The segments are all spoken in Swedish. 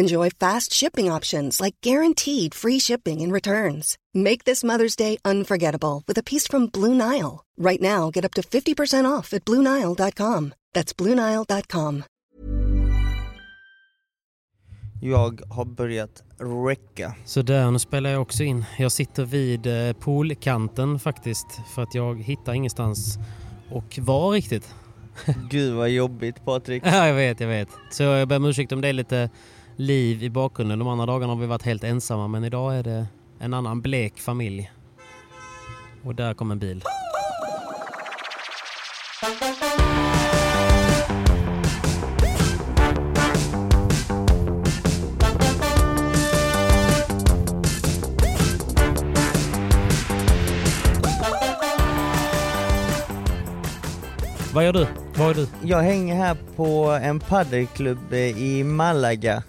Enjoy fast shipping options like guaranteed free shipping and returns. Make this Mother's Day unforgettable with a piece from Blue Nile. Right now, get up to 50% off at BlueNile.com. That's BlueNile.com. Jag har börjat räcka. Så där, nu spelar jag också in. Jag sitter vid eh, poolkanten faktiskt för att jag hittar ingenstans och var riktigt. Gud vad jobbigt Patrik. Ja, jag vet, jag vet. Så jag ber om ursäkt om det är lite liv i bakgrunden. De andra dagarna har vi varit helt ensamma men idag är det en annan blek familj. Och där kommer en bil. Vad gör du? Vad gör du? Jag hänger här på en paddelklubb i Malaga.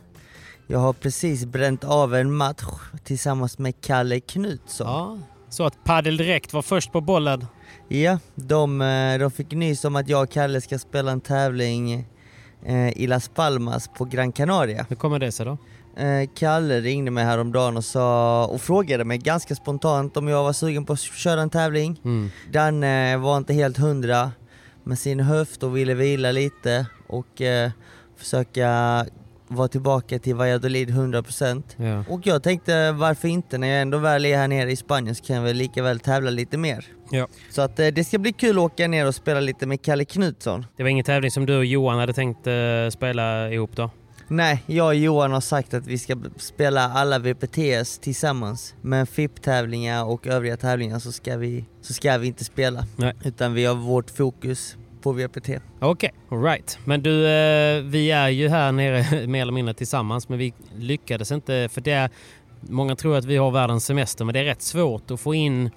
Jag har precis bränt av en match tillsammans med Kalle Knutsson. Ja, så att Padel Direkt var först på bollen. Ja, de, eh, de fick nys om att jag och Kalle ska spela en tävling eh, i Las Palmas på Gran Canaria. Hur kommer det sig då? Eh, Kalle ringde mig häromdagen och, sa, och frågade mig ganska spontant om jag var sugen på att köra en tävling. Mm. Danne var inte helt hundra med sin höft och ville vila lite och eh, försöka vara tillbaka till Valladolid 100%. Ja. Och jag tänkte varför inte när jag ändå väl är här nere i Spanien så kan jag väl lika väl tävla lite mer. Ja. Så att eh, det ska bli kul att åka ner och spela lite med Kalle Knutsson. Det var ingen tävling som du och Johan hade tänkt eh, spela ihop då? Nej, jag och Johan har sagt att vi ska spela alla VPTS tillsammans. Men FIP-tävlingar och övriga tävlingar så ska vi, så ska vi inte spela. Nej. Utan vi har vårt fokus på VPT. Okej, alright. Men du, eh, vi är ju här nere mer eller mindre tillsammans men vi lyckades inte för det är, många tror att vi har världens semester men det är rätt svårt att få in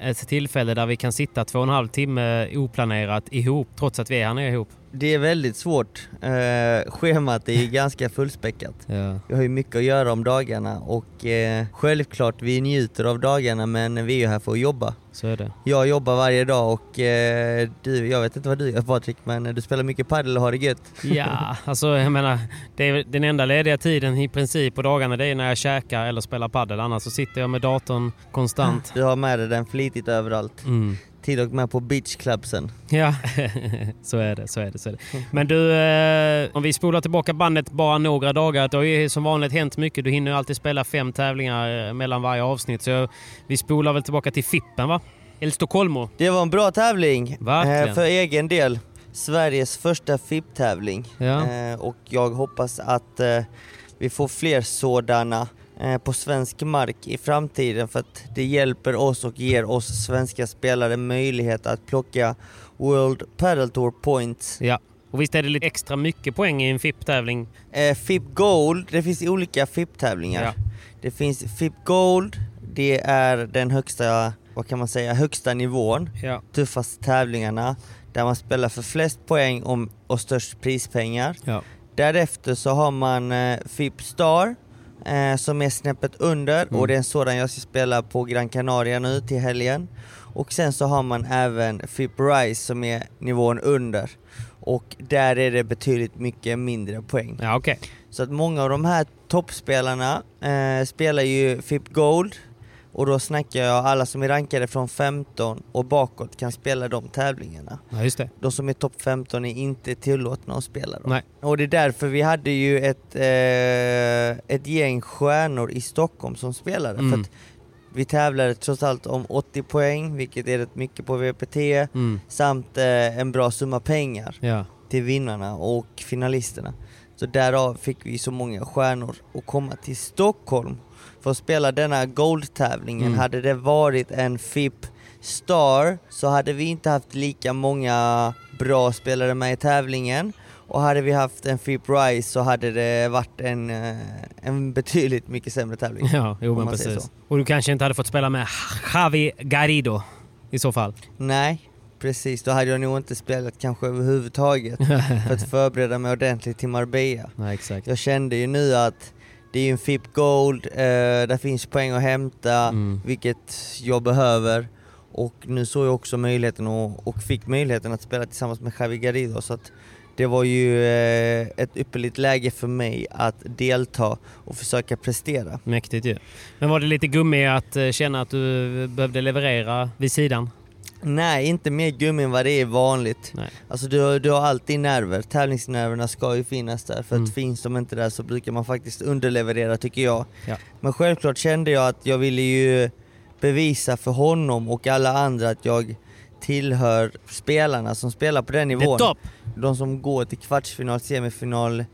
ett tillfälle där vi kan sitta två och en halv timme oplanerat ihop trots att vi är här nere ihop. Det är väldigt svårt. Eh, schemat är ju ganska fullspäckat. Ja. Vi har ju mycket att göra om dagarna och eh, självklart vi njuter av dagarna men vi är ju här för att jobba. Så är det. Jag jobbar varje dag och eh, du, jag vet inte vad du gör Patrik men du spelar mycket padel och har det gött. Ja, alltså jag menar, det är den enda lediga tiden i princip på dagarna det är när jag käkar eller spelar padel. Annars så sitter jag med datorn konstant. Du har med dig den flitigt överallt. Mm. Till och med på beachclubsen. Ja, så är det. Så är det, så är det. Men du, eh, om vi spolar tillbaka bandet bara några dagar. Det har ju som vanligt hänt mycket. Du hinner ju alltid spela fem tävlingar eh, mellan varje avsnitt. Så vi spolar väl tillbaka till Fippen va? El Stocolmo. Det var en bra tävling eh, för egen del. Sveriges första FIP-tävling. Ja. Eh, och jag hoppas att eh, vi får fler sådana på svensk mark i framtiden för att det hjälper oss och ger oss svenska spelare möjlighet att plocka World Padel Tour points. Ja. Och visst är det lite extra mycket poäng i en FIP-tävling? Eh, FIP Gold, det finns olika FIP-tävlingar. Ja. Det finns FIP Gold, det är den högsta, vad kan man säga, högsta nivån. Ja. Tuffaste tävlingarna där man spelar för flest poäng och störst prispengar. Ja. Därefter så har man eh, FIP Star eh, som är snäppet under Mm. och det är en sådan jag ska spela på Gran Canaria nu till helgen. Och sen så har man även FIP Rise som är nivån under och där är det betydligt mycket mindre poäng. Ja, okej. Så att många av de här toppspelarna eh, spelar ju FIP Gold och då snackar jag alla som är rankade från 15 och bakåt kan spela de tävlingarna. Ja, just det. De som är topp 15 är inte tillåtna att spela dem. Nej. Och det är därför vi hade ju ett, eh, ett gäng stjärnor i Stockholm som spelade. Mm. För att vi tävlade trots allt om 80 poäng, vilket är rätt mycket på VPT, Mm. samt eh, en bra summa pengar Ja. till vinnarna och finalisterna. Så därav fick vi så många stjärnor att komma till Stockholm för att spela denna Gold-tävlingen. Mm. Hade det varit en FIP Star så hade vi inte haft lika många bra spelare med i tävlingen och hade vi haft en FIP Rise så hade det varit en, eh, en betydligt mycket sämre tävling. Ja, jo men precis. Och du kanske inte hade fått spela med Javi Garrido i så fall? Nej, precis. Då hade jag nog inte spelat kanske överhuvudtaget för att förbereda mig ordentligt till Marbella. Nej, exakt. Jag kände ju nu att det är ju en FIP Gold, eh, där finns poäng att hämta, Mm. vilket jag behöver. Och nu såg jag också möjligheten och, och fick möjligheten att spela tillsammans med Javi Garrido så att det var ju eh, ett ypperligt läge för mig att delta och försöka prestera. Mäktigt ju. Men var det lite gummi att eh, känna att du behövde leverera vid sidan? Nej, inte mer gummi än vad det är vanligt. Nej. Alltså du, har- du har alltid nerver, tävlingsnerverna ska ju finnas där för att Mm. finns de inte där så brukar man faktiskt underleverera tycker jag. Ja. Men självklart kände jag att jag ville ju bevisa för honom och alla andra att jag tillhör spelarna som spelar på den Det nivån. är topp! De som går till kvartsfinal, semifinal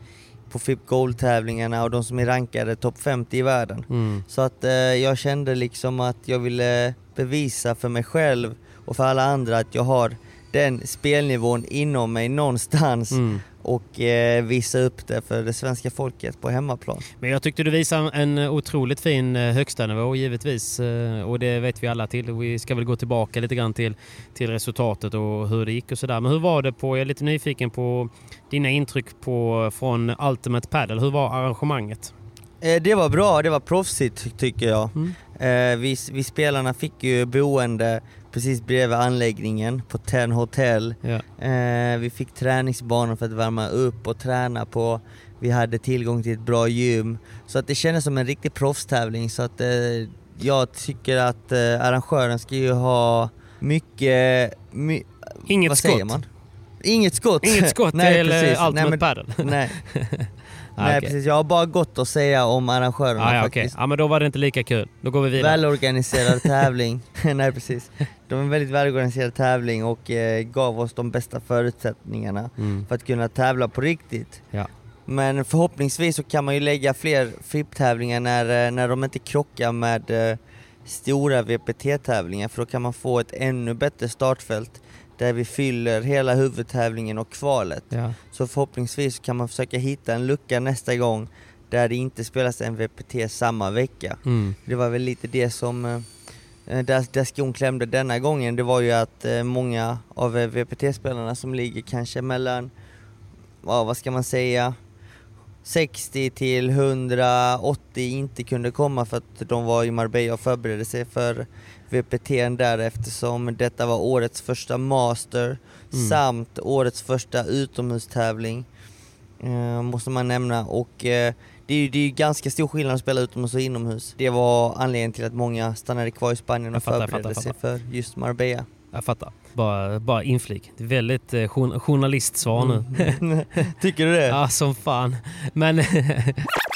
på FIP Gold-tävlingarna och de som är rankade topp 50 i världen. Mm. Så att eh, jag kände liksom att jag ville bevisa för mig själv och för alla andra att jag har den spelnivån inom mig någonstans Mm. och eh, visa upp det för det svenska folket på hemmaplan. Men jag tyckte du visade en otroligt fin eh, högsta nivå givetvis eh, och det vet vi alla till. Vi ska väl gå tillbaka lite grann till, till resultatet och hur det gick och sådär. Men hur var det på, jag är lite nyfiken på dina intryck på, från Ultimate Padel. Hur var arrangemanget? Eh, det var bra, det var proffsigt ty- tycker jag. Mm. Vi, vi spelarna fick ju boende precis bredvid anläggningen på Ten Hotel. Ja. Eh, vi fick träningsbanor för att värma upp och träna på. Vi hade tillgång till ett bra gym. Så att det kändes som en riktig proffstävling. Så att eh, jag tycker att eh, arrangören ska ju ha mycket... My, Inget vad skott. säger man? Inget skott! Inget skott Nej, till precis. Ultimate Nej, men- Padel? Nej, nej okej. precis. Jag har bara gott att säga om arrangörerna Ah, ja, faktiskt. ja, men då var det inte lika kul. Då går vi vidare. Välorganiserad tävling. Nej precis. Det var en väldigt välorganiserad tävling och eh, gav oss de bästa förutsättningarna Mm. för att kunna tävla på riktigt. Ja. Men förhoppningsvis så kan man ju lägga fler FIP-tävlingar när, eh, när de inte krockar med eh, stora VPT-tävlingar för då kan man få ett ännu bättre startfält där vi fyller hela huvudtävlingen och kvalet. Ja. Så förhoppningsvis kan man försöka hitta en lucka nästa gång där det inte spelas en VPT samma vecka. Mm. Det var väl lite det som eh, där, där skon klämde denna gången. Det var ju att eh, många av eh, VPT-spelarna som ligger kanske mellan, ja vad ska man säga, 60 till 180 inte kunde komma för att de var i Marbella och förberedde sig för VPT där eftersom detta var årets första master Mm. samt årets första utomhustävling. Eh, måste man nämna och eh, det är ju det är ju ganska stor skillnad att spela utomhus och inomhus. Det var anledningen till att många stannade kvar i Spanien och fattar, förberedde fattar, sig jag för just Marbella. Jag fattar. Bara, bara inflik. Det är väldigt eh, jour- journalistsvar nu. Mm. Tycker du det? Ja, som fan. Men...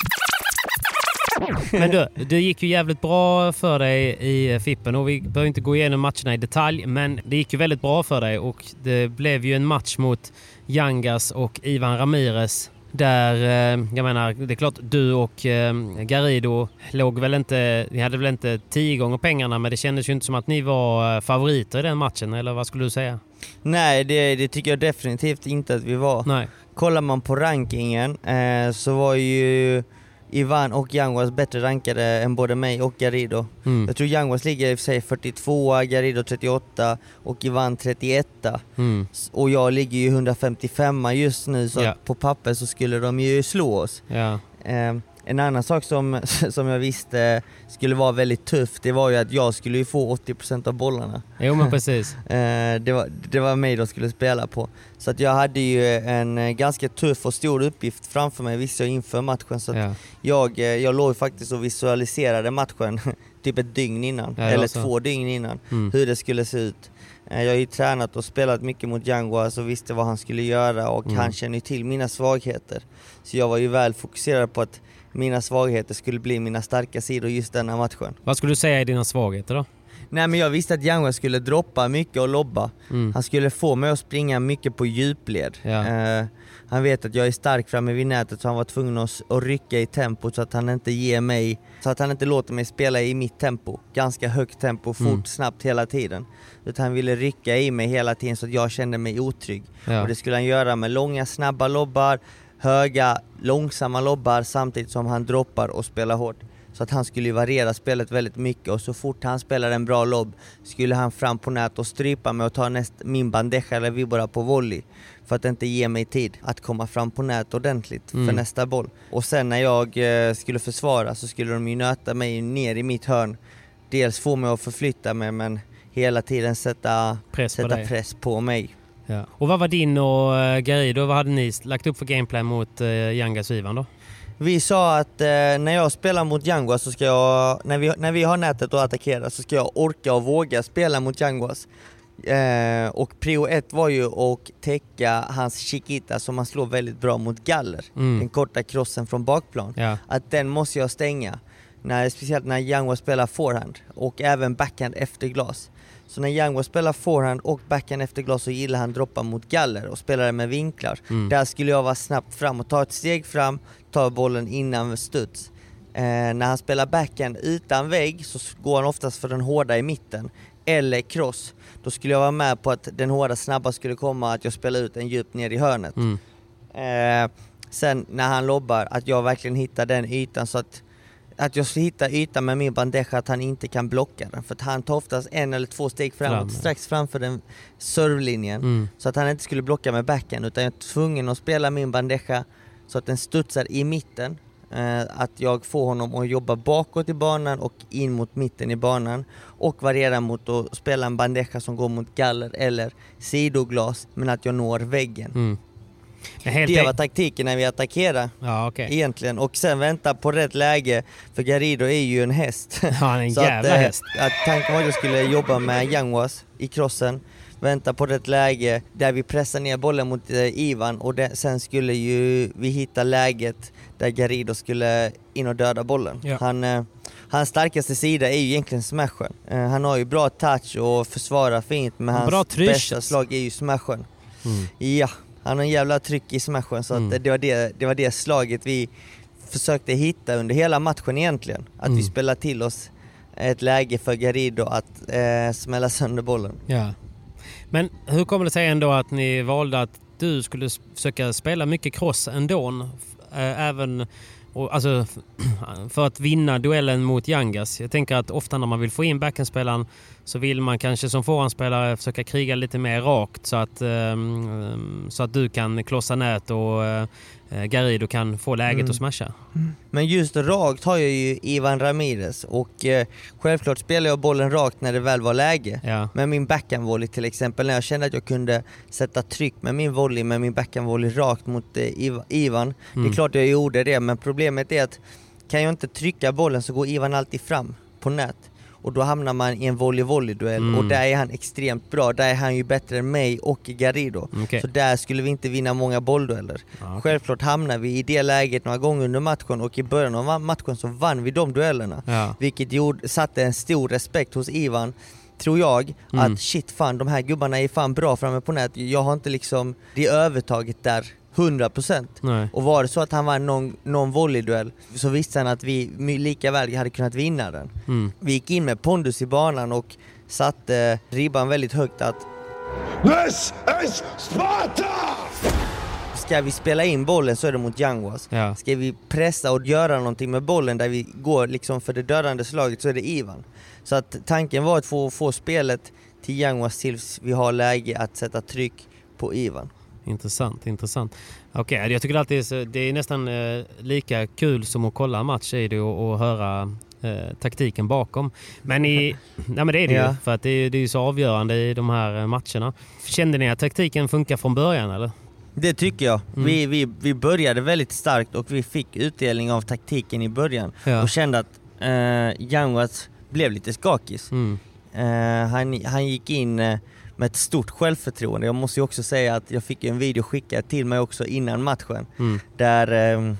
Men du, det gick ju jävligt bra för dig i Fippen och vi behöver inte gå igenom matcherna i detalj men det gick ju väldigt bra för dig och det blev ju en match mot Yangas och Ivan Ramirez där, eh, jag menar, det är klart du och eh, Garrido låg väl inte, ni hade väl inte tio gånger pengarna men det kändes ju inte som att ni var eh, favoriter i den matchen eller vad skulle du säga? Nej, det, det tycker jag definitivt inte att vi var. Nej. Kollar man på rankingen eh, så var ju Ivan och Yanguas bättre rankade än både mig och Garrido. Mm. Jag tror Yanguas ligger i och för sig 42, Garrido 38 och Ivan 31. Mm. Och jag ligger ju 155 just nu så att på papper så skulle de ju slå oss. Ja. Eh, en annan sak som, som jag visste skulle vara väldigt tufft, det var ju att jag skulle ju få 80% av bollarna. Jo men precis. Eh, det, var, det var mig de skulle spela på. Så att jag hade ju en eh, ganska tuff och stor uppgift framför mig visste jag inför matchen. Så Ja. jag, eh, jag låg faktiskt och visualiserade matchen typ ett dygn innan, Ja, eller också. två dygn innan, Mm. hur det skulle se ut. Jag har ju tränat och spelat mycket mot Yanguas och visste vad han skulle göra och Mm. han känner ju till mina svagheter. Så jag var ju väl fokuserad på att mina svagheter skulle bli mina starka sidor just denna matchen. Vad skulle du säga är dina svagheter då? Nej men jag visste att Yanguas skulle droppa mycket och lobba. Mm. Han skulle få mig att springa mycket på djupled. Ja. Eh, han vet att jag är stark framme vid nätet så han var tvungen att, att rycka i tempot så att han inte ger mig, så att han inte låter mig spela i mitt tempo. Ganska högt tempo, fort, Mm. snabbt hela tiden. Utan han ville rycka i mig hela tiden så att jag kände mig otrygg. Ja. Och det skulle han göra med långa snabba lobbar, höga långsamma lobbar samtidigt som han droppar och spelar hårt. Så att han skulle variera spelet väldigt mycket och så fort han spelar en bra lobb skulle han fram på nät och strypa mig och ta näst, min bandeja eller vibora på volley. För att inte ge mig tid att komma fram på nät ordentligt för Mm. nästa boll. Och sen när jag eh, skulle försvara så skulle de ju nöta mig ner i mitt hörn. Dels få mig att förflytta mig men hela tiden sätta, Press på sätta dig. press på mig. Ja. Och vad var din och uh, Garrido, vad hade ni lagt upp för gameplan mot uh, Yangas och Ivan då? Vi sa att eh, när jag spelar mot Yanguas så ska jag, när vi, när vi har nätet att attackera så ska jag orka och våga spela mot Yanguas. Eh, och prio ett var ju att täcka hans chiquita som han slår väldigt bra mot galler. Mm. Den korta crossen från bakplan. Ja. Att den måste jag stänga. När, speciellt när Yanguas spelar forehand och även backhand efter glas. Så när Yanguas spelar forehand och backhand efter glas så gillar han droppa mot galler och spelar med vinklar. Mm. Där skulle jag vara snabbt fram och ta ett steg fram, ta bollen innan studs. Eh, när han spelar backhand utan vägg så går han oftast för den hårda i mitten. Eller cross. Då skulle jag vara med på att den hårda snabba skulle komma, att jag spelar ut den djupt ner i hörnet. Mm. Eh, sen när han lobbar, att jag verkligen hittar den ytan så att att jag hittar ytan med min bandeja att han inte kan blocka den. För att han tar oftast en eller två steg framåt, Fram, strax framför den servelinjen. Mm. Så att han inte skulle blocka med backhand utan jag är tvungen att spela min bandeja så att den studsar i mitten. Eh, att jag får honom att jobba bakåt i banan och in mot mitten i banan. Och variera mot att spela en bandeja som går mot galler eller sidoglas men att jag når väggen. Mm. Det var en- taktiken när vi attackerade Ja okej. egentligen och sen vänta på rätt läge för Garrido är ju en häst. Ja, han är en Så jävla att, eh, häst. Att tanken var att jag skulle jobba med Yanguas i crossen, vänta på rätt läge där vi pressar ner bollen mot eh, Ivan och det, sen skulle ju vi hitta läget där Garrido skulle in och döda bollen. Ja. Han, eh, hans starkaste sida är ju egentligen smashen. Han har ju bra touch och försvarar fint men hans bästa slag är ju smashen. Mm. Ja, han har en jävla tryck i smashen så Mm. det, var det, det var det slaget vi försökte hitta under hela matchen egentligen. Att Mm. vi spelade till oss ett läge för Garrido att eh, smälla sönder bollen. Ja. Men hur kommer det sig ändå att ni valde att du skulle försöka spela mycket cross ändå? Eh, Även och, alltså, för att vinna duellen mot Yangas. Jag tänker att ofta när man vill få in backhandspelaren så vill man kanske som forehandspelare försöka kriga lite mer rakt så att, ehm, så att du kan klossa nät och eh, Garrido kan få läget Mm. att smasha. Men just rakt har jag ju Ivan Ramirez och eh, självklart spelar jag bollen rakt när det väl var läge. Ja. Med min backhandvolley till exempel, när jag kände att jag kunde sätta tryck med min volley, med min backhandvolley rakt mot eh, Iv- Ivan. Det Mm. är klart jag gjorde det, men problemet är att kan jag inte trycka bollen så går Ivan alltid fram på nät. Och då hamnar man i en volley-volley-duell Mm. och där är han extremt bra. Där är han ju bättre än mig och Garrido. Okej. Så där skulle vi inte vinna många bolldueller. Okej. Självklart hamnar vi i det läget några gånger under matchen och i början av matchen så vann vi de duellerna. Ja. Vilket gjorde, satte en stor respekt hos Ivan, tror jag, Mm. att shit fan de här gubbarna är fan bra framme på nät. Jag har inte liksom det övertaget där 100%. Nej. Och var det så att han vann någon, någon volleyduell så visste han att vi lika väl hade kunnat vinna den. Mm. Vi gick in med pondus i banan och satte ribban väldigt högt att This is Sparta! ska vi spela in bollen så är det mot Yanguas. Ja. Ska vi pressa och göra någonting med bollen där vi går liksom för det dödande slaget så är det Ivan. Så att tanken var att få, få spelet till Yanguas tills vi har läge att sätta tryck på Ivan. Intressant, intressant. Okej, jag tycker alltid det är, så- det är nästan eh, lika kul som att kolla en match är det och, och höra eh, taktiken bakom. Men, i, nej, men det är det ju, Ja. för att det är, det är ju så avgörande i de här eh, matcherna. Kände ni att taktiken funkar från början eller? Det tycker jag. Mm. Vi, vi, vi började väldigt starkt och vi fick utdelning av taktiken i början Ja. och kände att eh, Yanguas blev lite skakis. Mm. Eh, han, han gick in eh, med ett stort självförtroende. Jag måste ju också säga att jag fick en video skickad till mig också innan matchen Mm. där, eh,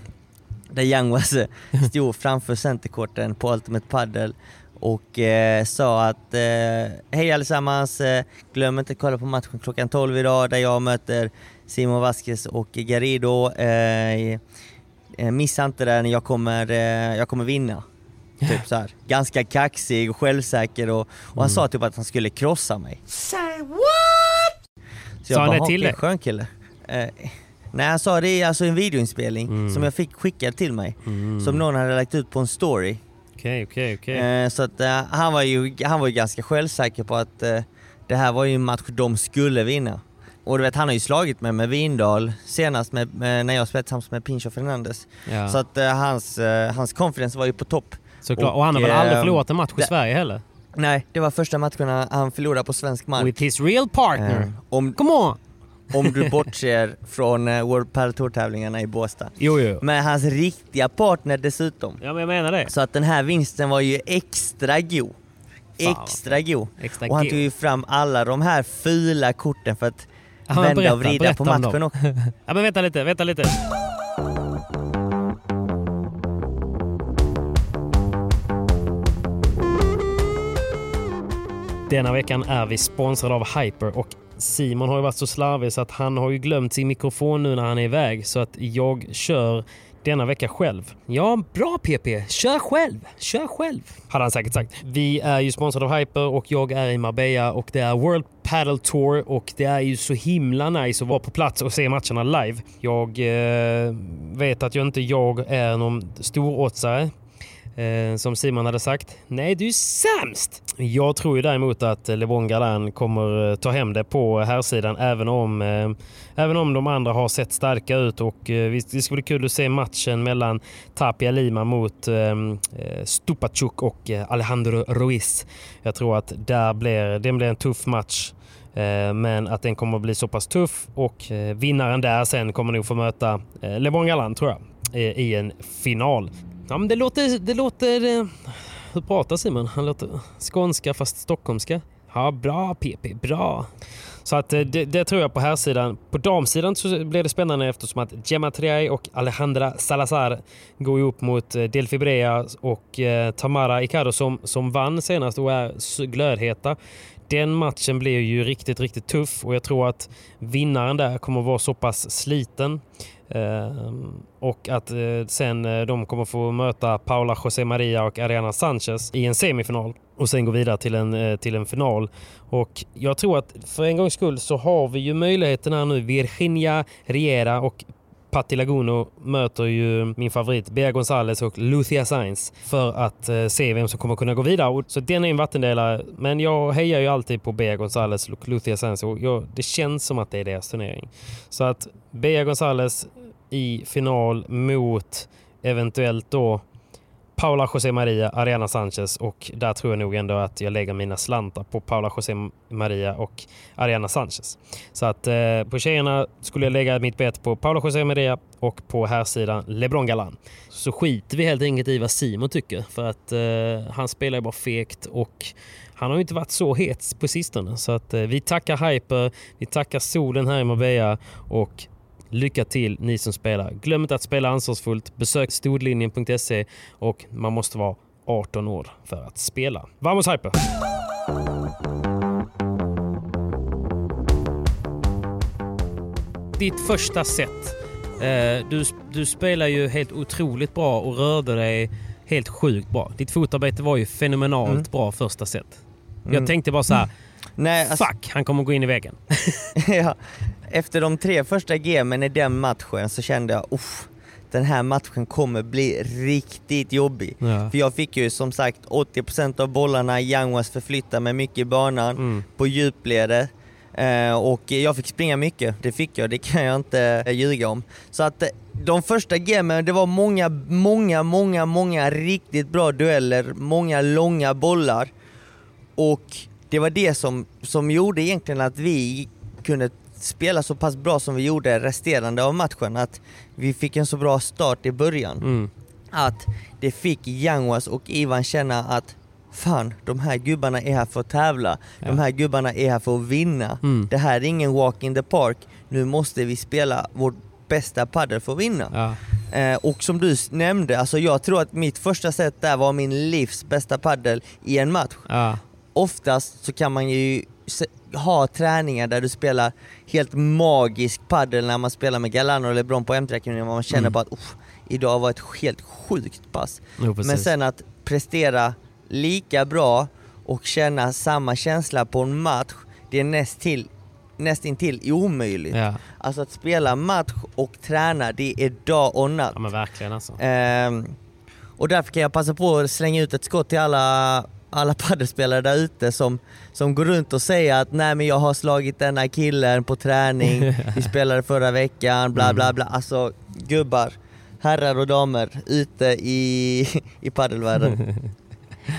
där Yanguas eh, stod framför centerkorten på Ultimate Padel och eh, sa att eh, hej allesammans, eh, glöm inte att kolla på matchen klockan 12 idag där jag möter Simon Vasquez och Garrido. Eh, eh, missa inte den, jag kommer, jag kommer vinna. Typ så här. Ganska kaxig och självsäker och, och han sa typ att han skulle krossa mig. Say what? Så Sa han det till dig? skön kille. Eh, nej han sa det i alltså en videoinspelning Mm. som jag fick skickad till mig. Mm. Som någon hade lagt ut på en story. Okej, okej, okej. Eh, så att eh, han var ju han var ju ganska självsäker på att eh, det här var ju en match de skulle vinna. Och du vet han har ju slagit mig med Vindal senast med, med, när jag spelade tillsammans med Pincho Fernandes. Ja. Så att eh, hans, eh, hans confidence var ju på topp. Såklart. Och han har väl aldrig eh, förlorat en match i Sverige heller? Nej, det var första matcherna han förlorade på svensk mark. With his real partner. Eh, om, Come on! om du bortser från eh, World Padel Tour-tävlingarna i Båstad. Jo, jo. Med hans riktiga partner dessutom. Ja, men jag menar det. Så att den här vinsten var ju extra god. Extra god. Extra Och han tog ju fram alla de här fula korten för att Ja, vända berätta, och vrida på matchen också. Ja, men vänta lite, vänta lite. Denna veckan är vi sponsrade av Hyper och Simon har ju varit så slarvig så att han har ju glömt sin mikrofon nu när han är iväg så att jag kör denna vecka själv. Ja, bra PP. Kör själv. Kör själv. Hade han säkert sagt. Vi är ju sponsrade av Hyper och jag är i Marbella och det är World Padel Tour och det är ju så himla nice att vara på plats och se matcherna live. Jag eh, vet att jag inte jag är någon storoddsare Eh, Eh, som Simon hade sagt. Nej, du är sämst! Jag tror ju däremot att LeBron Galan kommer eh, ta hem det på herrsidan även om, eh, även om de andra har sett starka ut och eh, det skulle bli kul att se matchen mellan Tapia Lima mot eh, eh Stupacuk och Alejandro Ruiz. Jag tror att där blir, det blir en tuff match. Men att den kommer att bli så pass tuff och vinnaren där sen kommer nog få möta LeBron Galan tror jag i en final. Ja, men det låter... Det låter eh, hur pratar Simon? Han låter skånska fast stockholmska. Ja, bra PP, bra. Så att eh, det, det tror jag på här sidan. På damsidan så blir det spännande eftersom att Gemma Triay och Alejandra Salazar går ihop mot eh, Delphi Brea och eh, Tamara Ikado som, som vann senast och är glödheta. Den matchen blir ju riktigt, riktigt tuff och jag tror att vinnaren där kommer vara så pass sliten Ehm, och att eh, sen eh, de kommer få möta Paula José Maria och Ariana Sanchez i en semifinal och sen gå vidare till en, eh, till en final. Och jag tror att för en gångs skull så har vi ju möjligheten här nu. Virginia Riera och Patti Laguno möter ju min favorit Bea Gonzales och Lucia Sainz för att eh, se vem som kommer kunna gå vidare. Så den är en vattendelare. Men jag hejar ju alltid på Bea Gonzales och Lucia Sainz och jag, det känns som att det är deras turnering. Så att Bea Gonzales i final mot eventuellt då Paula José Maria, Ariana Sanchez och där tror jag nog ändå att jag lägger mina slantar på Paula José Maria och Ariana Sanchez. Så att eh, på tjejerna skulle jag lägga mitt bet på Paula José Maria och på här sidan LeBron Galan. Så skiter vi helt enkelt i vad Simon tycker för att eh, han spelar ju bara fegt och han har ju inte varit så het på sistone. Så att eh, vi tackar Hyper, vi tackar solen här i Marbella och Lycka till ni som spelar. Glöm inte att spela ansvarsfullt. Besök stodlinjen.se och man måste vara 18 år för att spela. Vamos Hyper! Ditt första set. Eh, Du, du spelar ju helt otroligt bra och rörde dig helt sjukt bra. Ditt fotarbete var ju fenomenalt Mm. bra första set. Jag Mm. tänkte bara så här. Nej, alltså, Fuck, han kommer gå in i väggen. ja, efter de tre första gamen i den matchen så kände jag uff, den här matchen kommer bli riktigt jobbig. Ja. För jag fick ju som sagt 80% av bollarna, Yanguas förflytta mig mycket i banan Mm. på djupleder. Eh, och jag fick springa mycket, det fick jag, det kan jag inte eh, ljuga om. Så att eh, de första gamen, det var många, många, många, många riktigt bra dueller, många långa bollar. Och det var det som, som gjorde egentligen att vi kunde spela så pass bra som vi gjorde resterande av matchen. Att vi fick en så bra start i början. Mm. Att det fick Yanguas och Ivan känna att fan, de här gubbarna är här för att tävla. De Ja. här gubbarna är här för att vinna. Mm. Det här är ingen walk in the park. Nu måste vi spela vårt bästa padel för att vinna. Ja. Eh, och som du nämnde, alltså jag tror att mitt första set där var min livs bästa padel i en match. Ja. Oftast så kan man ju ha träningar där du spelar helt magisk padel när man spelar med Galano eller LeBron på M3 man känner Mm. bara att "Uff, idag var ett helt sjukt pass. Jo. Men sen att prestera lika bra och känna samma känsla på en match, det är nästintill, nästintill omöjligt. Ja. Alltså att spela match och träna, det är dag och natt. ja, men verkligen alltså. Ehm, och därför kan jag passa på att slänga ut ett skott till alla, alla paddelspelare där ute som, som går runt och säger att nej men jag har slagit den här killen på träning, vi spelade förra veckan, bla bla bla. Alltså gubbar, herrar och damer ute i, i paddelvärlden.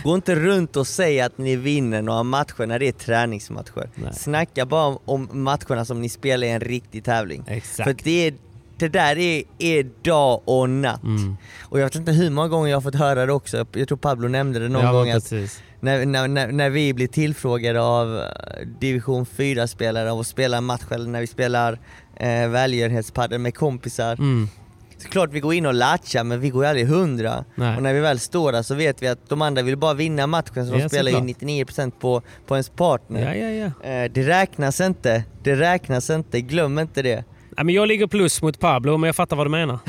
Gå inte runt och säg att ni vinner några matcher när det är träningsmatcher. Nej. Snacka bara om, om matcherna som ni spelar i en riktig tävling. Exakt. För det, är, det där är, är dag och natt. Mm. Och jag vet inte hur många gånger jag har fått höra det också, jag tror Pablo nämnde det någon ja, gång att när, när, när, när vi blir tillfrågade av eh, division 4-spelare av att spela en match eller när vi spelar eh, välgörenhetspadel med kompisar. Mm. Så klart vi går in och latchar men vi går ju aldrig hundra. Och när vi väl står där så vet vi att de andra vill bara vinna matchen så de Ja, spelar ju såklart. 99% på, på ens partner. Ja, ja, ja. Eh, det räknas inte, det räknas inte, glöm inte det. Ja men jag ligger plus mot Pablo, men jag fattar vad du menar.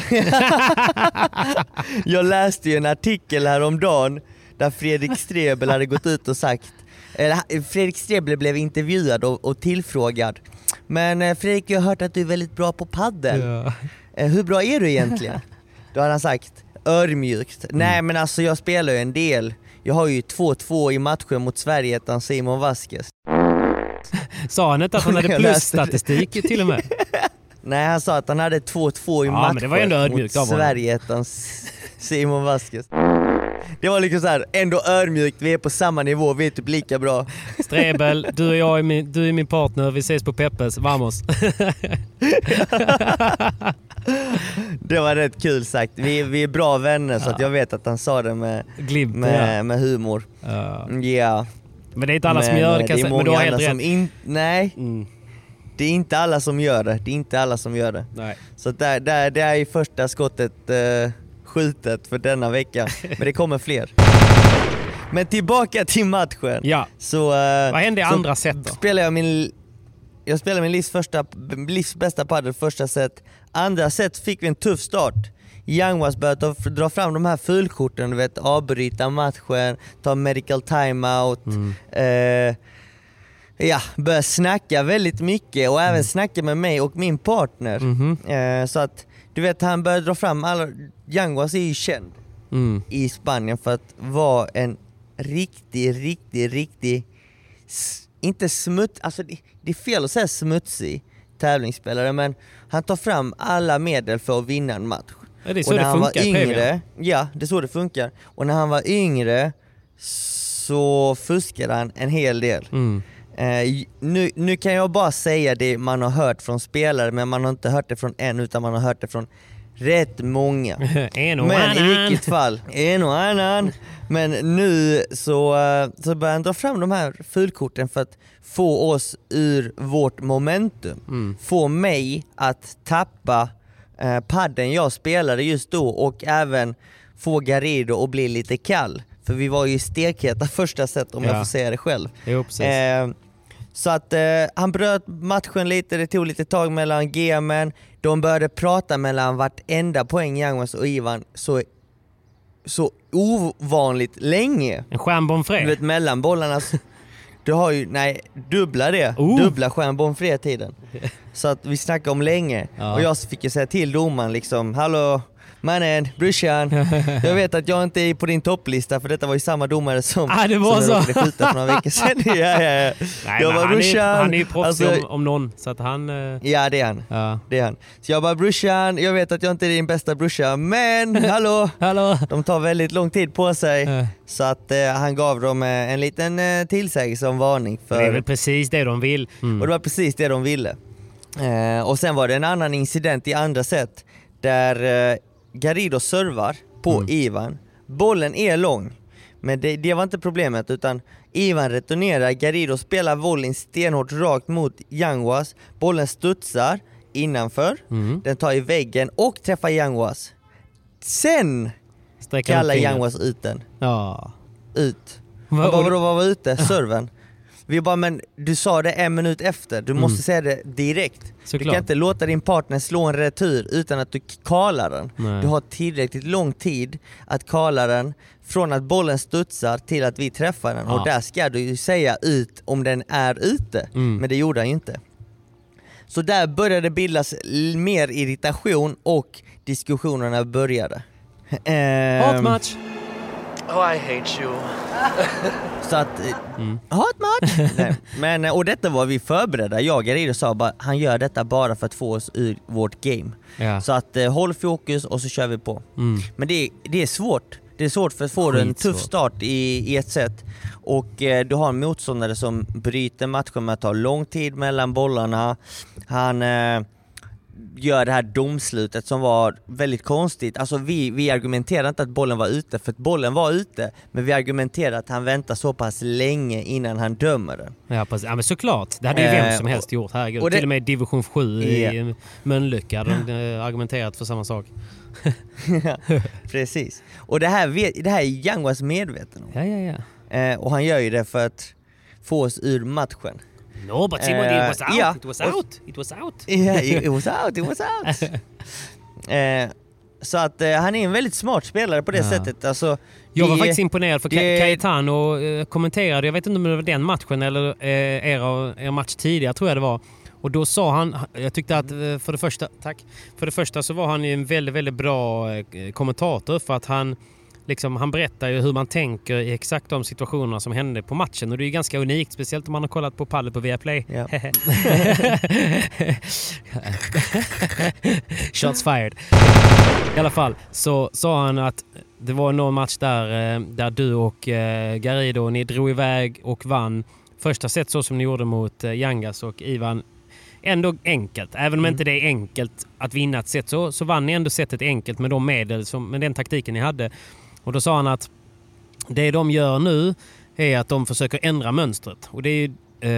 Jag läste ju en artikel häromdagen där Fredrik Strebel hade gått ut och sagt, eller Fredrik Strebel blev intervjuad och, och tillfrågad. Men eh, Fredrik, jag har hört att du är väldigt bra på paddel. Ja. Eh, Hur bra är du egentligen? Då hade han sagt ödmjukt. Nej men alltså jag spelar ju en del. Jag har ju 2-2 i matchen mot Sverige utan Simon Vasquez. Sa han inte att han hade plusstatistik till och med? Nej han sa att han hade 2-2 i Ja, matchen men det var ändå ödmjukt mot av honom. Sverige utan S- Simon Vasquez. Det var liksom så här, ändå ödmjukt, vi är på samma nivå, vi är typ lika bra. Strebel, du och jag är min, du är min partner, vi ses på Peppes, vamos. Det var rätt kul sagt. Vi, vi är bra vänner så att jag vet att han sa det med, Glimt, med, med humor. ja. Ja. Yeah. Men det är inte alla som gör det kan jag det är säga. Men du många har helt rätt. som in, Nej, Mm. Det är inte alla som gör det. Det är inte alla som gör det. Nej. Så där, där, det är första skottet eh, skjutet för denna vecka. Men det kommer fler. Men tillbaka till matchen. Ja. Så, eh, Vad hände i andra set då? Spelar jag min, jag spelade min livs, första, livs bästa padel första set. Andra set fick vi en tuff start. Youngwas började dra fram de här fulkorten, du vet avbryta matchen, ta medical timeout. Mm. Eh, ja, började snacka väldigt mycket och även snacka med mig och min partner. Mhm. Eh, så att du vet han började dra fram alla, Youngwas är ju känd Mm. i Spanien för att vara en riktig, riktig, riktig, inte smuts, alltså det, det är fel att säga smutsig tävlingsspelare men han tar fram alla medel för att vinna en match. Ja, det är så och när det han var funkar Premier. yngre, ja det är så det funkar. Och när han var yngre så fuskade han en hel del. Mm. Eh, nu, nu kan jag bara säga det man har hört från spelare men man har inte hört det från en utan man har hört det från rätt många. en och Men i annan. vilket fall, en och annan. Men nu så, eh, så börjar han dra fram de här fulkorten för att få oss ur vårt momentum. Mm. Få mig att tappa eh, padden jag spelade just då och även få Garrido att bli lite kall. För vi var ju stekheta första set om Ja. jag får säga det själv. Jo. Eh, så att eh, han bröt matchen lite, det tog lite tag mellan gemen. De började prata mellan vartenda poäng, Youngmas och Ivan, så, så ovanligt länge. en stjärnbomb Du vet mellan bollarna. Du har ju, nej, dubbla det. Oh. Dubbla stjärnbomb tiden Så att vi snackade om länge. Ja. Och jag fick ju säga till domaren liksom, hallå mannen, brorsan. Jag vet att jag inte är på din topplista för detta var ju samma domare som, Ah, det var som så. jag råkade skjuta för några veckor sedan. ja, ja, ja. Nej, jag bara han, är, brorsan. han är ju proffsig Alltså, om, om någon, så att han... eh, Ja det är han. Ja. Det är han. Så jag bara brorsan, jag vet att jag inte är din bästa brorsa men hallå! Hallå! De tar väldigt lång tid på sig. Så att eh, han gav dem eh, en liten eh, tillsägelse om varning. Det är För, väl precis det de vill. Mm. och det var precis det de ville. Eh, och sen var det en annan incident i andra set där Garrido servar på Mm. Ivan. Bollen är lång, men det, det var inte problemet utan Ivan returnerar, Garrido spelar volleyn stenhårt rakt mot Yanguas. Bollen studsar innanför, Mm. den tar i väggen och träffar Yanguas. Sen Sträcker kallar. Yanguas ut den. Ja. Ut. Va- Han bara och- vadå vad var ute? Serven? Vi bara men du sa det en minut efter, du måste säga det direkt. Du Mm. Såklart. kan inte låta din partner slå en retur utan att du kalar den. Nej. Du har tillräckligt lång tid att kala den från att bollen studsar till att vi träffar den Ja. och där ska du ju säga ut om den är ute. Mm. Men det gjorde han ju inte. Så där började bildas l- mer irritation och diskussionerna började. Ehm, Hatmatch! Oh, I hate you. Så att, eh, Mm. hatmatch! Nej. Men, eh, och detta var vi förberedda, jag och sa bara han gör detta bara för att få oss ur vårt game. Ja. Så att eh, håll fokus och så kör vi på. Mm. Men det, är- det är svårt. Det är svårt för att få en tuff start i, i ett set. Och eh, du har en motståndare som bryter matchen med att ta lång tid mellan bollarna. Han eh, gör det här domslutet som var väldigt konstigt. Alltså vi, vi argumenterar inte att bollen var ute, för att bollen var ute. Men vi argumenterar att han väntar så pass länge innan han dömer den. Ja, precis. ja men såklart. Det hade ju Eh, vem som helst gjort. Herregud. och det- Till och med division 7 i Ja. Mölnlycka hade de eh, argumenterat för samma sak. Precis. Och det här, vet- det här är Yanguas medveten om. Ja, ja, ja. Eh, och han gör ju det för att få oss ur matchen. No, but Simon, Eh, it was out! ja. It was out! It was out! Yeah, it was out, it was out. eh, så att eh, han är en väldigt smart spelare på det Ja. sättet. Alltså, Jag var det- faktiskt imponerad för det- Cayetano eh, kommenterade, jag vet inte om det var den matchen eller eh, er, er match tidigare tror jag det var. Och då sa han, jag tyckte att eh, för det första, tack, för det första så var han ju en väldigt, väldigt bra eh, kommentator för att han Liksom, han berättar ju hur man tänker i exakt de situationerna som hände på matchen och det är ju ganska unikt, speciellt om man har kollat på Padel på Viaplay. Ja. Shots fired. I alla fall så sa han att det var någon match där, eh, där du och eh, Garrido, ni drog iväg och vann första set så som ni gjorde mot eh, Yangas och Ivan. Ändå enkelt. Även om Mm. inte det är enkelt att vinna ett set så, så vann ni ändå setet enkelt med de medel, som, med den taktiken ni hade. Och då sa han att det de gör nu är att de försöker ändra mönstret. Och det, är,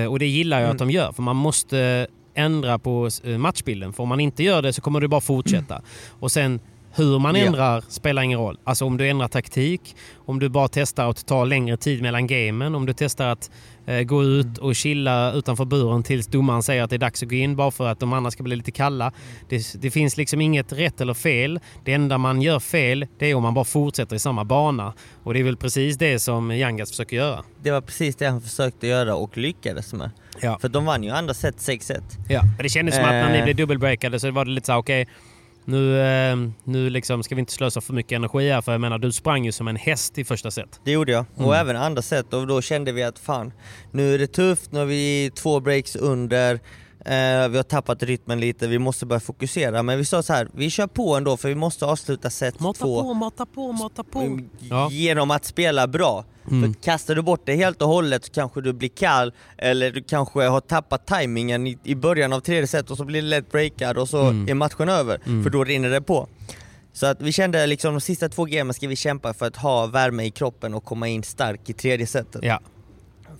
eh, och det gillar jag Mm. att de gör. För man måste ändra på eh, matchbilden. För om man inte gör det så kommer det bara fortsätta. Och sen hur man ändrar spelar ingen roll. Alltså om du ändrar taktik, om du bara testar att ta längre tid mellan gamen, om du testar att eh, gå ut och chilla utanför buren tills domaren säger att det är dags att gå in bara för att de andra ska bli lite kalla. Det, det finns liksom inget rätt eller fel. Det enda man gör fel det är om man bara fortsätter i samma bana. Och det är väl precis det som Yangas försöker göra. Det var precis det han försökte göra och lyckades med. Ja. För de vann ju andra set 6-1. Ja. Det kändes som att när ni Eh. blev dubbelbreakade så var det lite så okej, nu, eh, nu liksom ska vi inte slösa för mycket energi här för jag menar du sprang ju som en häst i första set. Det gjorde jag. Mm. Och även andra set och då kände vi att fan, nu är det tufft, nu har vi två breaks under, eh, vi har tappat rytmen lite, vi måste börja fokusera. Men vi sa så här, vi kör på ändå för vi måste avsluta set Mata två på, mata på, mata på. Mm, Ja. genom att spela bra. Mm. För kastar du bort det helt och hållet så kanske du blir kall eller du kanske har tappat tajmingen i, i början av tredje set och så blir det lätt breakad och så Mm. är matchen över. Mm. För då rinner det på. Så att vi kände liksom de sista två gamen ska vi kämpa för att ha värme i kroppen och komma in stark i tredje setet. Ja,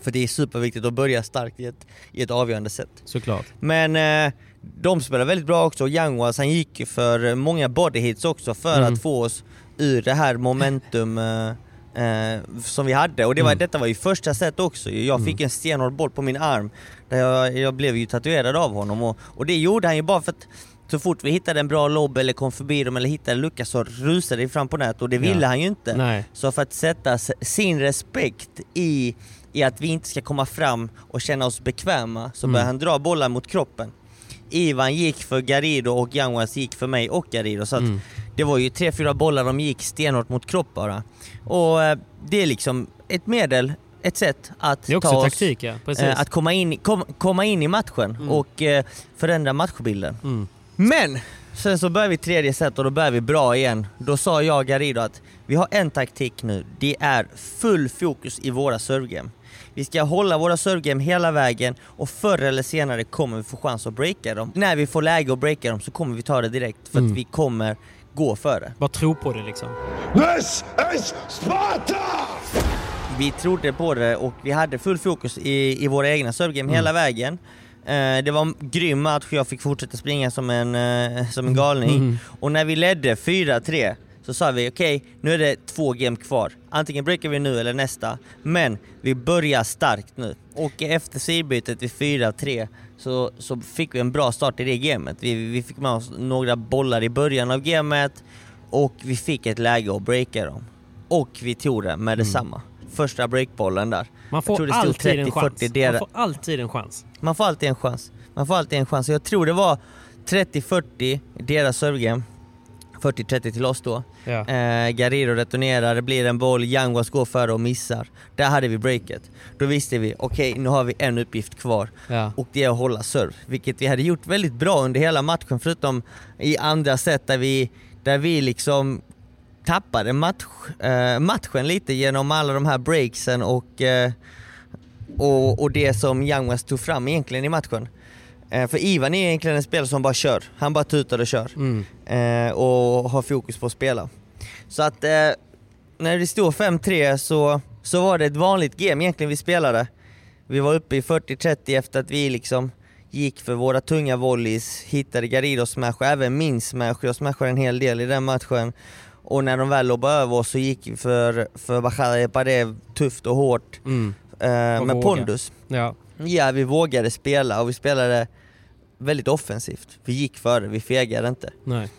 För det är superviktigt att börja starkt i ett, i ett avgörande set. såklart. Men eh, de spelar väldigt bra också. Yanguas han gick för många body hits också för Mm. att få oss ur det här momentum eh, eh, som vi hade. Och det var, Mm. detta var ju första set också. Jag fick en stenhård boll på min arm. Där jag, jag blev ju tatuerad av honom och, och det gjorde han ju bara för att Så fort vi hittade en bra lobb eller kom förbi dem eller hittade en lucka så rusade vi fram på nät och det ville Ja. han ju inte. Nej. Så för att sätta sin respekt i, i att vi inte ska komma fram och känna oss bekväma så Mm. började han dra bollar mot kroppen. Ivan gick för Garido och Yanguas gick för mig och Garido. Så Mm. det var ju tre, fyra bollar de gick stenhårt mot kropp bara. Och eh, det är liksom ett medel, ett sätt att ta oss, taktik ja, eh, att komma in, kom, komma in i matchen Mm. och eh, förändra matchbilden. Mm. Men! Sen så börjar vi tredje set och då börjar vi bra igen. Då sa jag och Garido att vi har en taktik nu. Det är full fokus i våra servegame. Vi ska hålla våra servegame hela vägen och förr eller senare kommer vi få chans att breaka dem. När vi får läge att breaka dem så kommer vi ta det direkt för Mm. att vi kommer gå före. Bara tro på det liksom. This is Sparta! Vi trodde på det och vi hade full fokus i, i våra egna servegame hela vägen. Eh, det var grym match, jag fick fortsätta springa som en, eh, som en galning. Mm. Och när vi ledde 4-3 så sa vi okej, nu är det två game kvar. Antingen breakar vi nu eller nästa. Men vi börjar starkt nu. Och efter sidbytet vid 4-3 så, så fick vi en bra start i det gamet. Vi, vi fick med oss några bollar i början av gamet och vi fick ett läge att breaka dem. Och vi tog det med detsamma. Första breakbollen där. Man får alltid en chans. 30-40 deras- Man får alltid en chans. Man får alltid en chans. Man får alltid en chans. Jag tror det var 30-40 i deras servegame. 40-30 till oss då. Ja. Eh, Garrido returnerar, det blir en boll, Yanguas går före och missar. Där hade vi breaket. Då visste vi, okej nu har vi en uppgift kvar. Ja. Och det är att hålla serve. Vilket vi hade gjort väldigt bra under hela matchen förutom i andra set där vi, där vi liksom tappade match, eh, matchen lite genom alla de här breaksen och, eh, och, och det som Yanguas tog fram egentligen i matchen. Eh, för Ivan är egentligen en spelare som bara kör. Han bara tutar och kör. Mm. Eh, och har fokus på att spela. Så att eh, när det stod 5-3 så, så var det ett vanligt game egentligen vi spelade. Vi var uppe i 40-30 efter att vi liksom gick för våra tunga volleys, hittade Garidos smash och även min smash. Jag smashade en hel del i den matchen. Och när de väl lobbade över oss så gick vi för, för Bajada Eparé tufft och hårt Mm. Eh, med våga. pondus. Ja. Ja, vi vågade spela och vi spelade väldigt offensivt. Vi gick före, vi fegade inte. Nej.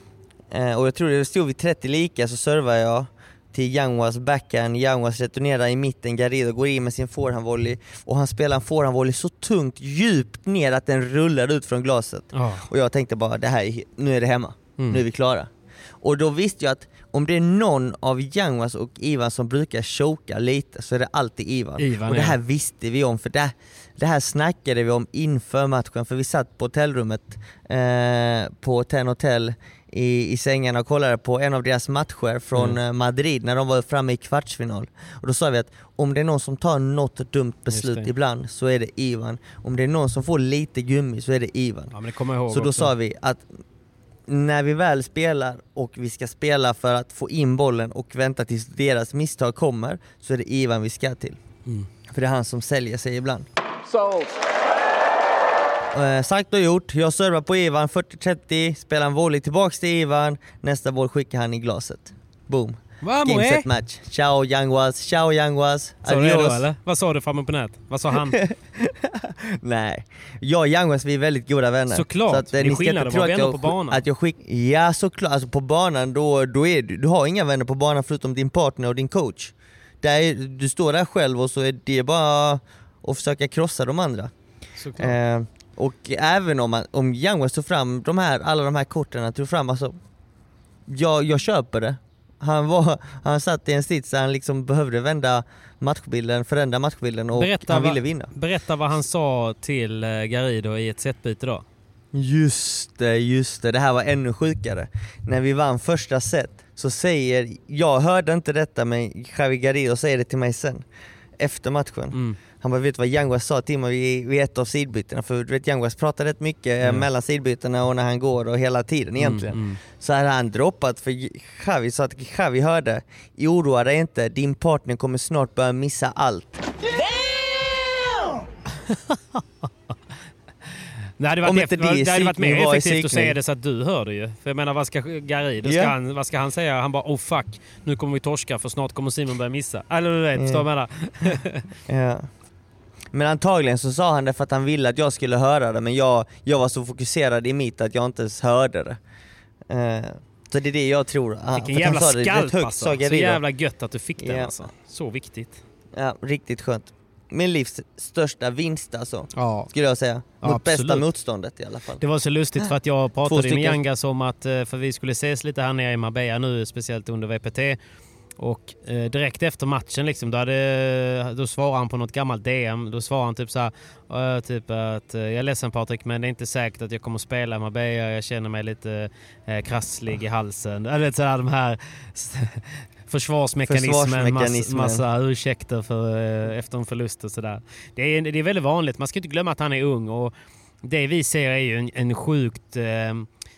Eh, och jag tror det stod vid 30 lika så servade jag till Yanguas backhand, Yanguas returnerar i mitten, Garrido går in med sin forehandvolley och han spelar en forehandvolley så tungt djupt ner att den rullar ut från glaset. Ja. Och jag tänkte bara, det här är, nu är det hemma. Mm. Nu är vi klara. Och då visste jag att om det är någon av Yanguas och Ivan som brukar choka lite så är det alltid Ivan. Ivan, och det här ja. visste vi om, för det, det här snackade vi om inför matchen, för vi satt på hotellrummet eh, på Ten Hotel i, i sängarna och kollade på en av deras matcher från Mm. eh, Madrid när de var framme i kvartsfinal. Och då sa vi att om det är någon som tar något dumt beslut ibland så är det Ivan. Om det är någon som får lite gummi så är det Ivan. ja, Så då också. sa vi att när vi väl spelar och vi ska spela för att få in bollen och vänta tills deras misstag kommer så är det Ivan vi ska till. Mm. För det är han som säljer sig ibland. So, Eh, sagt och gjort, jag servar på Ivan 40-30, spelar en volley tillbaks till Ivan, nästa boll skickar han i glaset. Boom. Vamos, Game eh? set match. Ciao Yanguas, ciao Yanguas. Sa du det då Adios. eller? Vad sa du framme på nät? Vad sa han? Nej, jag och Yanguas vi är väldigt goda vänner. Såklart. Så att, eh, Det är skillnad att vara vänner jag, på banan. Att jag skick, ja såklart, alltså på banan då, då är du, du har inga vänner på banan förutom din partner och din coach. Där, är- du står där själv och så är det bara att försöka krossa de andra. Såklart. Eh, och även om, man, om Youngwest tog fram de här, alla de här korten, tog fram alltså, jag, jag köper det. Han, var, han satt i en sits där han liksom behövde vända matchbilden, förändra matchbilden och Berätta han ville vinna. Berätta vad han sa till eh, Garido i ett setbyte då. Just det, just det. Det här var ännu sjukare. När vi vann första set så säger, jag hörde inte detta men Javi Garrido säger det till mig sen. Efter matchen. Mm. Han bara, vet du vad Yanguas sa till mig vid, vid ett av sidbytena? För du vet Yanguas pratar rätt mycket eh, Mm. mellan sidbytena och när han går och hela tiden egentligen. Mm, mm. Så hade han droppat för Javi sa att Javi hörde, oroa dig inte, din partner kommer snart börja missa allt. Det hade varit, efter, det hade varit mer effektivt att säga det så att du hör det ju. För jag menar vad ska Garido, ska Ja. han, vad ska han säga? Han bara oh fuck, nu kommer vi torska för snart kommer Simon börja missa. Eller du vet, förstår du vad jag menar? Ja. Men antagligen så sa han det för att han ville att jag skulle höra det men jag, jag var så fokuserad i mitt att jag inte ens hörde det. Eh, så det är det jag tror. Ah, Vilken han jävla rätt skalp högt, alltså. Så jävla gött att du fick den Ja. alltså. Så viktigt. Ja, riktigt skönt. Min livs största vinst alltså, Ja. skulle jag säga. Mot Absolut. bästa motståndet i alla fall. Det var så lustigt för att jag pratade med. Yangas om att, eh, för vi skulle ses lite här nere i Marbella nu, speciellt under VPT. Och eh, direkt efter matchen liksom, då, hade, då svarade han på något gammalt DM. Då svarade han typ så här, typ att eh, jag är ledsen Patrik men det är inte säkert att jag kommer att spela i Marbella. Jag känner mig lite eh, krasslig i halsen. Eller så här, de här försvarsmekanismen, massa, Försvarsmekanismen. massa ursäkter för, eh, efter en förlust och sådär. Det är, det är väldigt vanligt. Man ska inte glömma att han är ung och det vi ser är ju en, en sjukt eh,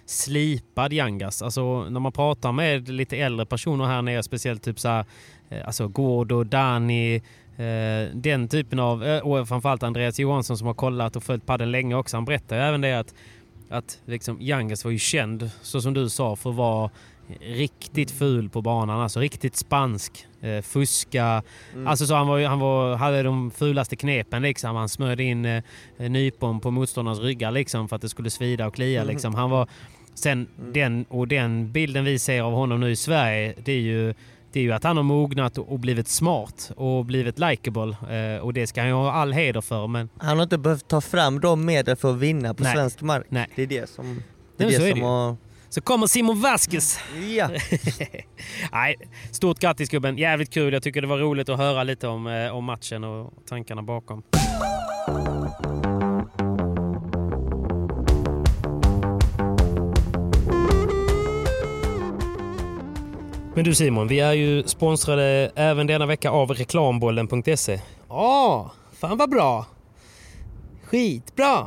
slipad Yangas. Alltså när man pratar med lite äldre personer här nere, speciellt typ så här, eh, alltså Gordo, Dani, eh, den typen av, eh, och framförallt Andreas Johansson som har kollat och följt padden länge också. Han berättar ju även det att, att liksom Yangas var ju känd, så som du sa, för att vara riktigt ful på banan. Alltså riktigt spansk. Eh, fuska. Alltså så han, var, han var, hade de fulaste knepen liksom. Han smörjde in eh, nypon på motståndarnas ryggar liksom för att det skulle svida och klia liksom. Han var... Sen den, och den bilden vi ser av honom nu i Sverige, det är ju, det är ju att han har mognat och blivit smart och blivit likeable. Eh, och det ska han ju ha all heder för. Men Han har inte behövt ta fram de medel för att vinna på Nej. svensk mark. Nej. Det är det som... Det är så det är som det ju. har... så kommer Simon Vasquez. Ja. Nej, stort grattis gubben. Jävligt kul. Jag tycker det var roligt att höra lite om, eh, om matchen och tankarna bakom. Men du Simon, vi är ju sponsrade även denna vecka av reklambollen.se. Ja, fan vad bra. Skitbra.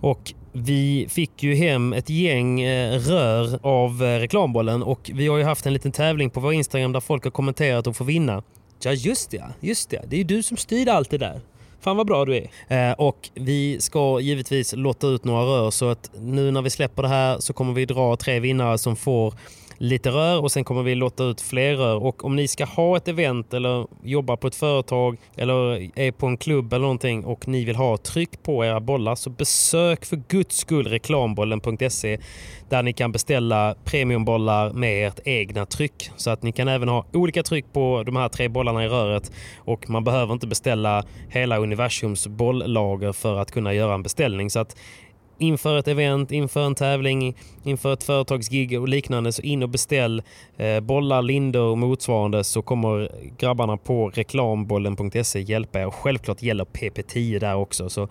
Och vi fick ju hem ett gäng eh, rör av eh, reklambollen och vi har ju haft en liten tävling på vår Instagram där folk har kommenterat och får vinna. Ja just det, just det. Det är ju du som styr allt det där. Fan vad bra du är. Eh, och vi ska givetvis lotta ut några rör så att nu när vi släpper det här så kommer vi dra tre vinnare som får lite rör och sen kommer vi lotta ut fler rör. Och om ni ska ha ett event eller jobba på ett företag eller är på en klubb eller någonting och ni vill ha tryck på era bollar så besök för guds skull reklambollen.se där ni kan beställa premiumbollar med ert egna tryck. Så att ni kan även ha olika tryck på de här tre bollarna i röret och man behöver inte beställa hela universums bolllager för att kunna göra en beställning. Så att inför ett event, inför en tävling, inför ett företagsgig och liknande så in och beställ eh, bollar, lindor och motsvarande så kommer grabbarna på reklambollen.se hjälpa er. Och självklart gäller PP10 där också. Så,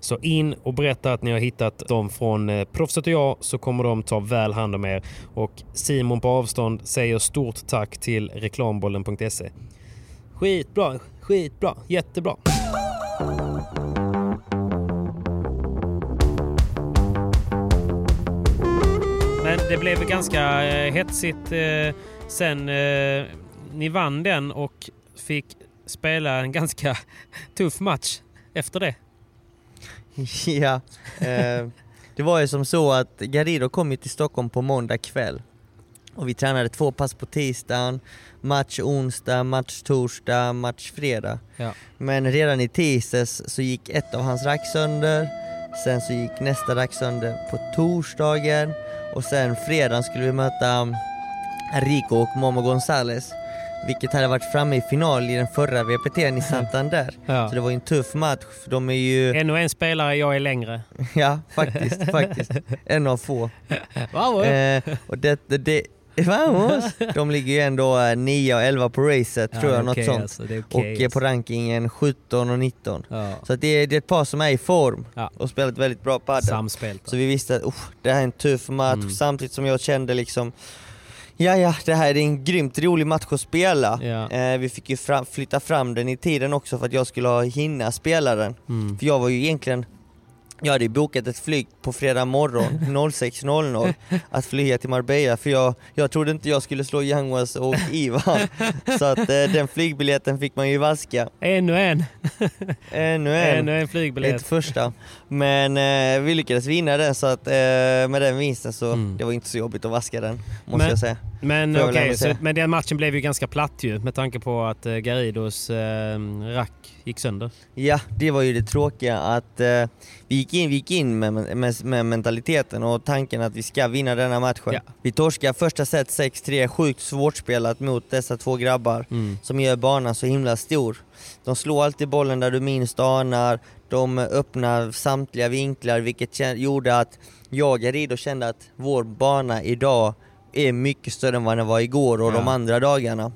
så in och berätta att ni har hittat dem från eh, Proffset och jag så kommer de ta väl hand om er. Och Simon på avstånd säger stort tack till reklambollen.se. Skitbra, skitbra, jättebra. Det blev ganska eh, hetsigt eh, sen eh, ni vann den och fick spela en ganska tuff match efter det. ja. Eh, det var ju som så att Garrido kom ju till Stockholm på måndag kväll. Och vi tränade två pass på tisdagen, match onsdag, match torsdag, match fredag. Ja. Men redan i tisdags så gick ett av hans rack sönder, sen så gick nästa rack sönder på torsdagen och sen fredagen skulle vi möta Rico och Momo Gonzales vilket hade varit framme i final i den förra VPT'n i Santander. Ja. Så det var ju en tuff match, för de är ju... Ännu en spelare, jag är längre. Ja, faktiskt, faktiskt. En av få. Wow. Eh, och det, det, vamos! De ligger ju ändå eh, 9 och 11 på racet tror jag, något sånt. Alltså, är och eh, på rankingen 17 och 19. Ja. Så det, är, det är ett par som är i form Ja. och spelat väldigt bra padel. Så vi visste att "Uff, det här är en tuff match, Mm. samtidigt som jag kände liksom Ja, ja, det här är en grymt rolig match att spela. Ja. Eh, vi fick ju fram, flytta fram den i tiden också för att jag skulle ha hinna spela den. Mm. För jag var ju egentligen, jag hade bokat ett flyg på fredag morgon 06.00 att flyga till Marbella för jag, jag trodde inte jag skulle slå Yanguas och Ivan. Så att eh, den flygbiljetten fick man ju vaska. Ännu en. Ännu en. Ännu en flygbiljett. Ett första. Men eh, vi lyckades vinna den så att eh, med den vinsten så Mm. det var inte så jobbigt att vaska den måste Men- jag säga. Men okej, ändå så- men den matchen blev ju ganska platt ju med tanke på att eh, Garidos eh, rack gick sönder. Ja, det var ju det tråkiga att eh, vi gick in, vi gick in med, med, med mentaliteten och tanken att vi ska vinna denna matchen. Ja. Vi torskar första set 6-3, sjukt svårt spelat mot dessa två grabbar Mm. som gör banan så himla stor. De slår alltid bollen där du minst anar, de öppnar samtliga vinklar vilket gjorde att jag och Rido kände att vår bana idag är mycket större än vad den var igår och de Ja. andra dagarna.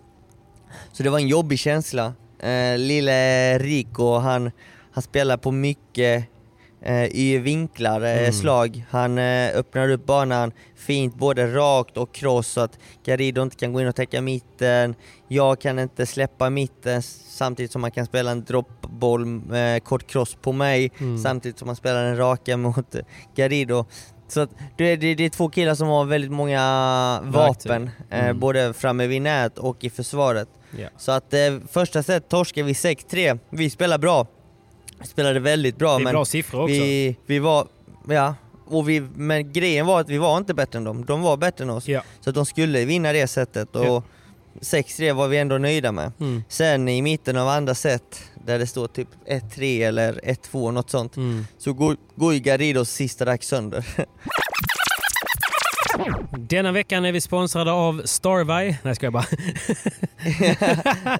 Så det var en jobbig känsla. Eh, lille Rico, han, han spelar på mycket i vinklar, eh, Mm. slag. Han eh, öppnar upp banan fint, både rakt och cross så att Garrido inte kan gå in och täcka mitten. Jag kan inte släppa mitten samtidigt som man kan spela en droppboll, eh, kort cross på mig, Mm. samtidigt som man spelar den raka mot eh, Garrido. Så att det, det, det är två killar som har väldigt många vapen, eh, Mm. både framme vid nät och i försvaret. Ja. Så att eh, första set torskade vi 6-3, vi spelade bra. Spelade väldigt bra Det är men bra siffror också. vi, vi var, ja, och vi, men grejen var att vi var inte bättre än dem, de var bättre än oss. Ja. Så att de skulle vinna det setet och Ja. 6-3 var vi ändå nöjda med. Mm. Sen i mitten av andra set, där det står typ 1-3 eller 1-2 något sånt, Mm. så går, går ju Garridos sista rack sönder. Denna veckan är vi sponsrade av Starby. Nej, ska jag bara.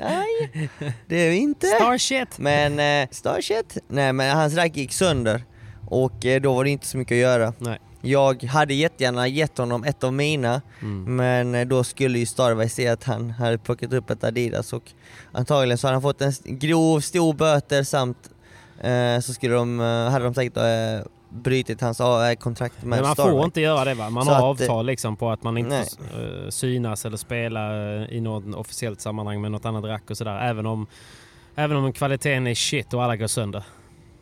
Nej, det är vi inte. Starshit! Men eh, Starshit, nej men hans rack gick sönder och eh, då var det inte så mycket att göra. Nej. Jag hade jättegärna gett honom ett av mina, Mm. men eh, då skulle ju Starby se att han hade plockat upp ett Adidas och antagligen så hade han fått en grov, stor böter samt eh, så skulle de, eh, hade de säkert eh, brutit hans eh, kontrakt med Men man Starby. får inte göra det va? Man Så har att, avtal liksom på att man inte nej. får eh, synas eller spela eh, i något officiellt sammanhang med något annat rack och sådär. Även om, även om kvaliteten är shit och alla går sönder.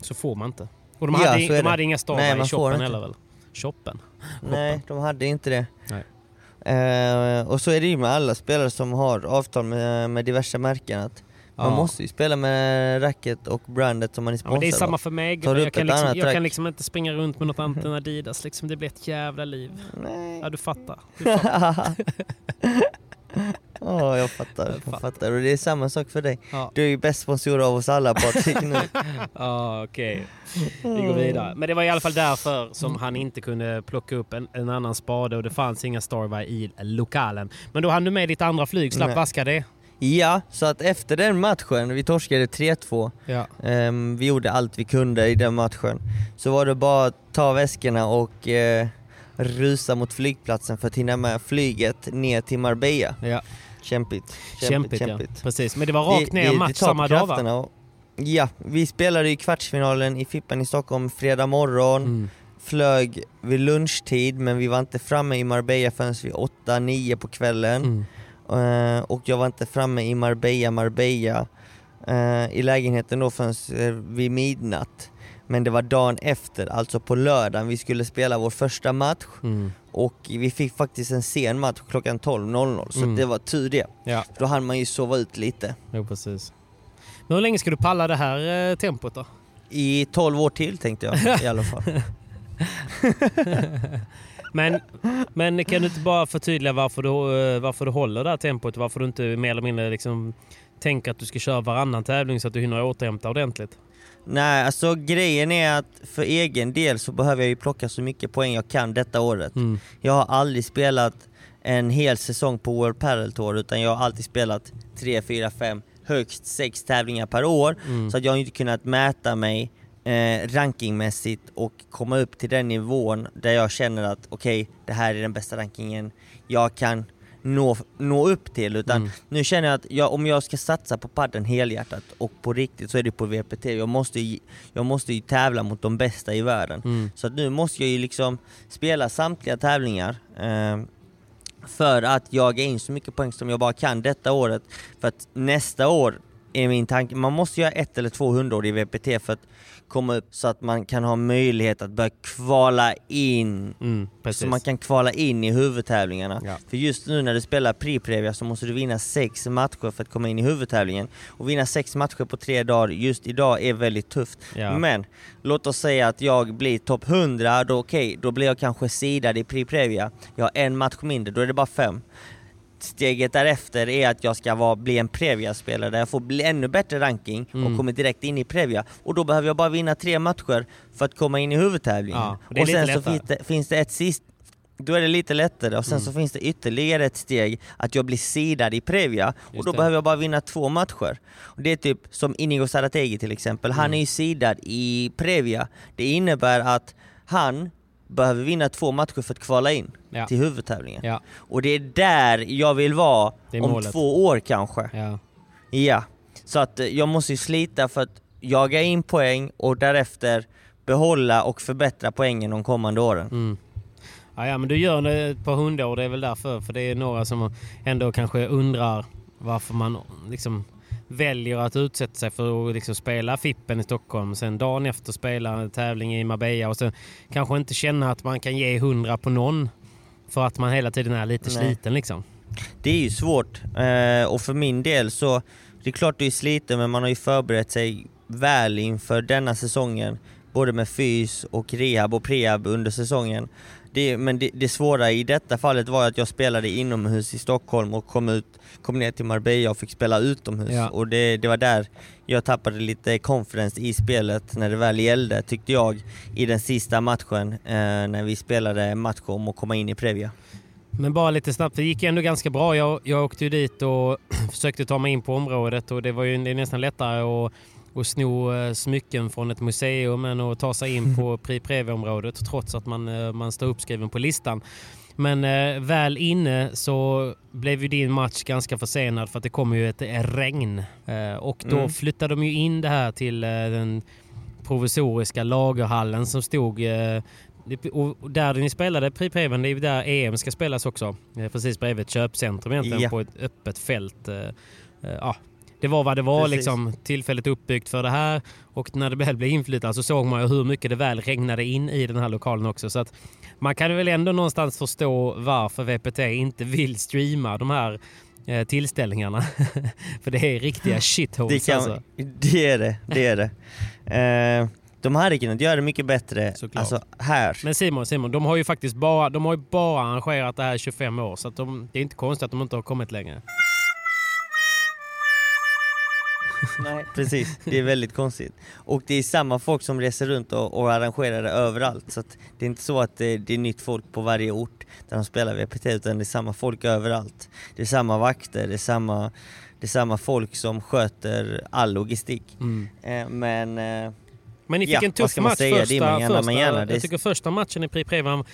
Så får man inte. Och de Ja, hade, så är de hade inga Nej, i shoppen heller väl? Shoppen? Nej, de hade inte det. Nej. Eh, och så är det ju med alla spelare som har avtal med, med diverse märken att man Ja. måste ju spela med racket och brandet som man är Ja, men det är sponsrad samma av. för mig. Tar du Jag, kan liksom, jag kan liksom inte springa runt med något annat än Adidas. Liksom. Det blir ett jävla liv. Nej. Ja, du fattar. Du fattar. Ja, jag fattar. Jag fattar. Och det är samma sak för dig. Ja. Du är ju bäst sponsor av oss alla Patrik nu. Ja, okej. Vi går vidare. Men det var i alla fall därför som han inte kunde plocka upp en, en annan spade och det fanns inga Starby i lokalen. Men då hann du med ditt andra flyg, slapp vaska det. Ja, så att efter den matchen, vi torskade 3-2, Ja. ehm, vi gjorde allt vi kunde i den matchen. Så var det bara att ta väskorna och eh, rusa mot flygplatsen för att hinna med flyget ner till Marbella. ja. Kämpigt. Kämpigt, ja. Precis. Men det var rakt ner det, match samma dag va? Ja, vi spelade i kvartsfinalen i Fippen i Stockholm fredag morgon. Mm. Flög vid lunchtid men vi var inte framme i Marbella förrän vid 8-9 på kvällen. Mm. Eh, och jag var inte framme i Marbella, Marbella eh, i lägenheten då förrän eh, vid midnatt. Men det var dagen efter, alltså på lördagen, vi skulle spela vår första match Mm. och vi fick faktiskt en sen match klockan 12.00 så Mm. det var tur det. Ja, Då hann man ju sova ut lite. jo, precis. Men hur länge ska du palla det här eh, tempot då? I 12 år till tänkte jag i alla fall. Men, men kan du inte bara förtydliga varför du, eh, varför du håller det här tempot? Varför du inte mer eller mindre liksom tänker att du ska köra varannan tävling så att du hinner återhämta ordentligt? Nej, alltså grejen är att för egen del så behöver jag ju plocka så mycket poäng jag kan detta året. Mm. Jag har aldrig spelat en hel säsong på World Padel Tour utan jag har alltid spelat 3, 4, 5, högst 6 tävlingar per år. Mm. Så att jag har inte kunnat mäta mig eh, rankingmässigt och komma upp till den nivån där jag känner att okej, det här är den bästa rankingen jag kan nå, nå upp till. Utan Mm. nu känner jag att jag, om jag ska satsa på padden helhjärtat och på riktigt så är det på VPT. Jag måste ju, jag måste ju tävla mot de bästa i världen. Mm. Så nu måste jag ju liksom spela samtliga tävlingar eh, för att jaga in så mycket poäng som jag bara kan detta året. För att nästa år är min tanke. Man måste göra ett eller två hundår i VPT för att komma upp så att man kan ha möjlighet att börja kvala in. Mm. Så man kan kvala in i huvudtävlingarna. Ja. För just nu när du spelar Pri-Previa så måste du vinna sex matcher för att komma in i huvudtävlingen. Och vinna sex matcher på tre dagar just idag är väldigt tufft. Ja. Men låt oss säga att jag blir topp 100, då okej, då blir jag kanske sidad i Pri-Previa. Jag har en match mindre, då är det bara fem. Steget därefter är att jag ska vara, bli en Previa-spelare där jag får bli ännu bättre ranking och Mm. kommer direkt in i Previa. Och då behöver jag bara vinna tre matcher för att komma in i huvudtävlingen. Ja, och och sen så finns det, finns det ett sist då är det lite lättare och sen Mm. så finns det ytterligare ett steg att jag blir sidad i Previa och då det. behöver jag bara vinna två matcher. Och det är typ som Inigo Sarategi till exempel, han Mm. är ju sidad i Previa. Det innebär att han behöver vinna två matcher för att kvala in Ja. till huvudtävlingen. Ja, Och det är där jag vill vara om målet. två år kanske. ja. Ja, så att eh, jag måste ju slita för att jaga in poäng och därefter behålla och förbättra poängen de kommande åren. Mm. Ja, ja, men du gör det ett par hundår, det är väl därför. För det är några som ändå kanske undrar varför man liksom väljer att utsätta sig för att liksom spela Fippen i Stockholm. Sen dagen efter spela en tävling i Marbella och sen kanske inte känna att man kan ge hundra på någon. För att man hela tiden är lite Nej. sliten liksom. Det är ju svårt eh, och för min del så, det är klart du är sliten men man har ju förberett sig väl inför denna säsongen. Både med fys och rehab och prehab under säsongen. Det, men det, det svåra i detta fallet var att jag spelade inomhus i Stockholm och kom, ut, kom ner till Marbella och fick spela utomhus. Ja. Och det, det var där jag tappade lite confidence i spelet när det väl gällde, tyckte jag, i den sista matchen eh, när vi spelade match om att komma in i Previa. Men bara lite snabbt, det gick ändå ganska bra. Jag, jag åkte ju dit och försökte ta mig in på området och det var ju det är nästan lättare att, att sno eh, smycken från ett museum än att ta sig in på Pri Previa-området trots att man, eh, man står uppskriven på listan. Men eh, väl inne så blev ju din match ganska försenad för att det kom ju ett regn. Eh, och då Mm. flyttade de ju in det här till eh, den provisoriska lagerhallen som stod eh, och och där ni spelade Pri Preven, det är ju där EM ska spelas också. Precis bredvid ett köpcentrum egentligen Ja. på ett öppet fält. Ja, det var vad det var Precis. liksom tillfälligt uppbyggt för det här och när det väl blev inflyttat så såg man ju hur mycket det väl regnade in i den här lokalen också. Så att man kan väl ändå någonstans förstå varför VPT inte vill streama de här eh, tillställningarna. för det är riktiga shitholes Det, alltså. det är det, det är det. Eh, de hade kunnat göra det mycket bättre Såklart. alltså, här. Men Simon, Simon, de har ju faktiskt bara, de har bara arrangerat det här i 25 år så de, det är inte konstigt att de inte har kommit längre. Nej, precis. Det är väldigt konstigt. Och det är samma folk som reser runt och, och arrangerar det överallt. Så att det är inte så att det, det är nytt folk på varje ort där de spelar VPT, utan det är samma folk överallt. Det är samma vakter, det är samma, det är samma folk som sköter all logistik. Mm. Eh, men eh, Men ni fick Ja, en tuff match säga? Första, första Jag tycker första matchen i Prix Prevan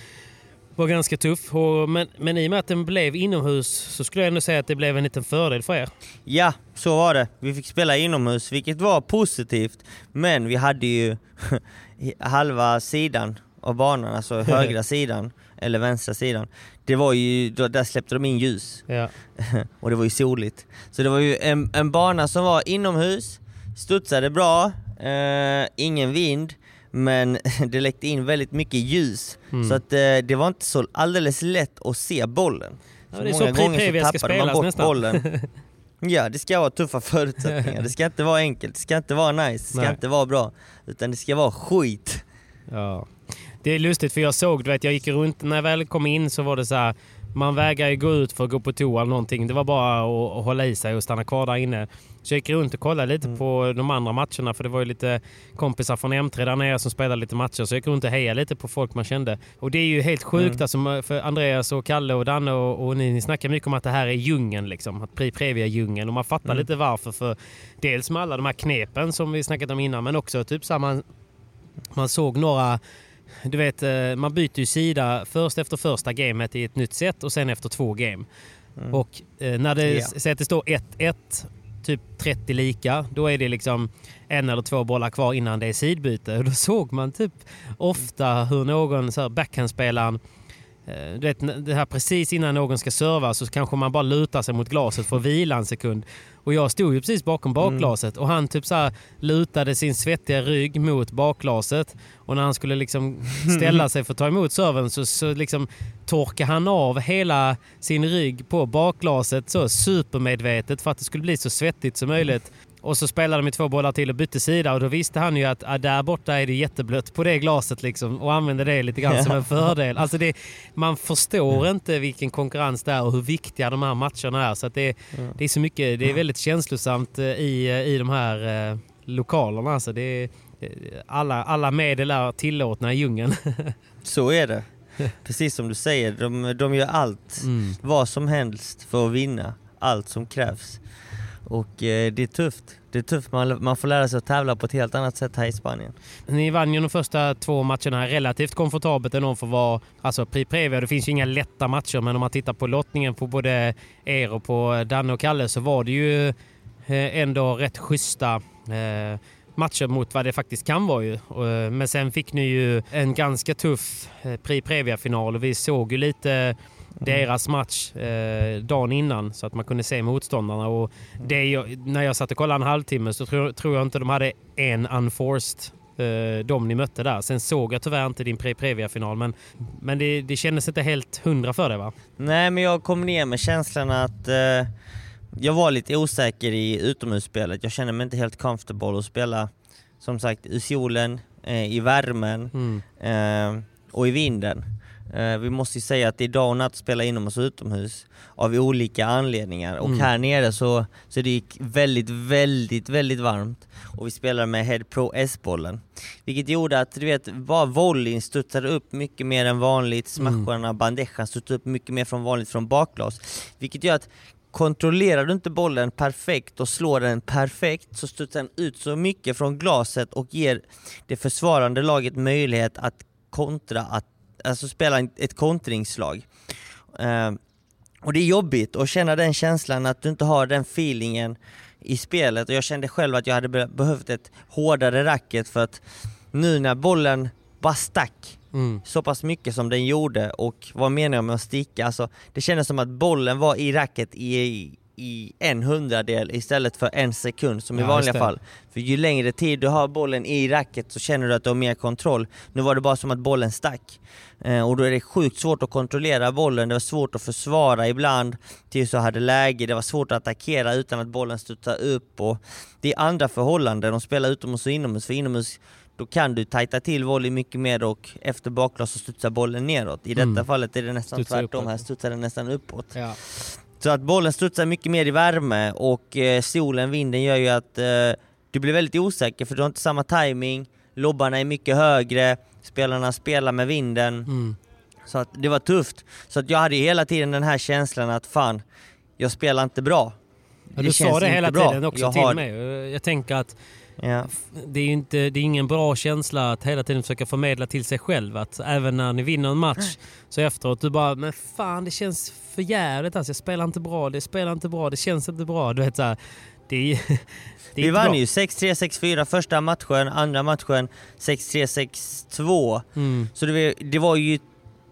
var ganska tuff. Och, men, men i och med att den blev inomhus så skulle jag ändå säga att det blev en liten fördel för er. Ja, så var det. Vi fick spela inomhus, vilket var positivt. Men vi hade ju halva sidan av banan, alltså högra sidan, eller vänstra sidan. Det var ju, där släppte de in ljus. Ja. och det var ju soligt. Så det var ju en, en bana som var inomhus, studsade bra, eh, ingen vind, men det läckte in väldigt mycket ljus. Mm. Så att eh, det var inte så alldeles lätt att se bollen. Ja, Så det är så många Pri gånger så tappade man bort nästan. bollen. Ja, det ska vara tuffa förutsättningar. Det ska inte vara enkelt, det ska inte vara nice, det ska Nej. inte vara bra. Utan det ska vara skit. Ja. Det är lustigt för jag såg, du vet jag gick runt, när jag väl kom in så var det så här. Man vägrar ju gå ut för att gå på toa eller någonting. Det var bara att, att hålla i sig och stanna kvar där inne. Så jag gick runt och kollade lite Mm. på de andra matcherna för det var ju lite kompisar från M3 där nere som spelade lite matcher. Så jag gick runt och hejade lite på folk man kände. Och det är ju helt sjukt Mm. alltså för Andreas och Kalle och Danne och, och ni, ni snackar mycket om att det här är djungeln liksom. Att Pri Previa djungeln och man fattar Mm. lite varför. För dels med alla de här knepen som vi snackat om innan men också typ så här, man, man såg några du vet, eh, man byter ju sida först efter första gamet i ett nytt set och sen efter två game. Och eh, när det, säg att det står 1-1, typ 30 lika, då är det liksom en eller två bollar kvar innan det är sidbyte. Och då såg man typ ofta hur någon så här backhandspelaren du vet, det här precis innan någon ska serva så kanske man bara lutar sig mot glaset för att vila en sekund. Och jag stod ju precis bakom bakglaset och han typ så här lutade sin svettiga rygg mot bakglaset. Och när han skulle liksom ställa sig för att ta emot serven så, så liksom torkade han av hela sin rygg på bakglaset så supermedvetet för att det skulle bli så svettigt som möjligt. Och så spelade de två bollar till och bytte sida och då visste han ju att ah, där borta är det jätteblött på det glaset liksom och använde det lite grann som en fördel. Alltså det, man förstår inte vilken konkurrens det är och hur viktiga de här matcherna är. Så det, det är så mycket, det är väldigt känslosamt eh, i, eh, i de här eh, lokalerna. Alltså det eh, alla, alla medel är tillåtna i djungeln. Så är det. Precis som du säger, de, de gör allt, Mm. vad som helst för att vinna. Allt som krävs. Och eh, det är tufft. Det är tufft, man, man får lära sig att tävla på ett helt annat sätt här i Spanien. Ni vann ju de första två matcherna relativt komfortabelt ändå för att vara alltså Pri Previa. Det finns ju inga lätta matcher men om man tittar på lottningen på både er och på Danne och Kalle så var det ju eh, ändå rätt schyssta eh, matcher mot vad det faktiskt kan vara ju. Eh, men sen fick ni ju en ganska tuff eh, Pri Previa-final och vi såg ju lite deras match eh, dagen innan så att man kunde se motståndarna. Och jag, när jag satt och kollade en halvtimme så tror, tror jag inte de hade en unforced eh, de ni mötte där. Sen såg jag tyvärr inte din Pre Previa-final men, men det, det kändes inte helt hundra för dig va? Nej men jag kom ner med känslan att eh, jag var lite osäker i utomhusspelet. Jag kände mig inte helt comfortable att spela som sagt i solen, eh, i värmen Mm. eh, och i vinden. Eh, vi måste ju säga att det är dag och natt att spela inomhus och utomhus av olika anledningar. Och Mm. här nere så, så det gick väldigt, väldigt, väldigt varmt. Och vi spelade med Head Pro S-bollen. Vilket gjorde att du vet, bara volleyn studsade upp mycket mer än vanligt. Smasharna, bandejan studsade upp mycket mer från vanligt från bakglas. Vilket gör att kontrollerar du inte bollen perfekt och slår den perfekt så studsar den ut så mycket från glaset och ger det försvarande laget möjlighet att kontra, att, alltså spela ett kontringsslag. Eh, och det är jobbigt att känna den känslan att du inte har den feelingen i spelet och jag kände själv att jag hade be- behövt ett hårdare racket för att nu när bollen bara stack Mm. så pass mycket som den gjorde och vad menar jag med att sticka? Alltså, det kändes som att bollen var i racket i, i en hundradel istället för en sekund som i Ja, vanliga just det. fall. För ju längre tid du har bollen i racket så känner du att du har mer kontroll. Nu var det bara som att bollen stack. Eh, och då är det sjukt svårt att kontrollera bollen, det var svårt att försvara ibland tills du hade läge, det var svårt att attackera utan att bollen studsar upp. Och det är andra förhållanden, de spelar utomhus och inomhus. För inomhus då kan du tajta till volley mycket mer och efter bakglas så studsar bollen neråt. I detta Mm. fallet är det nästan Studsar tvärtom, uppåt. här studsar den nästan uppåt. Ja. Så att bollen studsar mycket mer i värme och eh, solen, vinden gör ju att eh, du blir väldigt osäker för du har inte samma timing. lobbarna är mycket högre, spelarna spelar med vinden. Mm. Så att det var tufft. Så att jag hade hela tiden den här känslan att fan, jag spelar inte bra. Ja, du sa det hela bra. tiden också jag till har, mig. Jag tänker att Ja. det är, ju inte, det är ingen bra känsla att hela tiden försöka förmedla till sig själv att även när ni vinner en match så efteråt du bara men fan det känns för jävligt alltså. Jag spelar inte bra, det spelar inte bra, det känns inte bra. Du vet så här, det är, det är Vi vann bra. ju 6-3, 6-4 första matchen, andra matchen 6-3, 6-2. Mm. Så det var, det var ju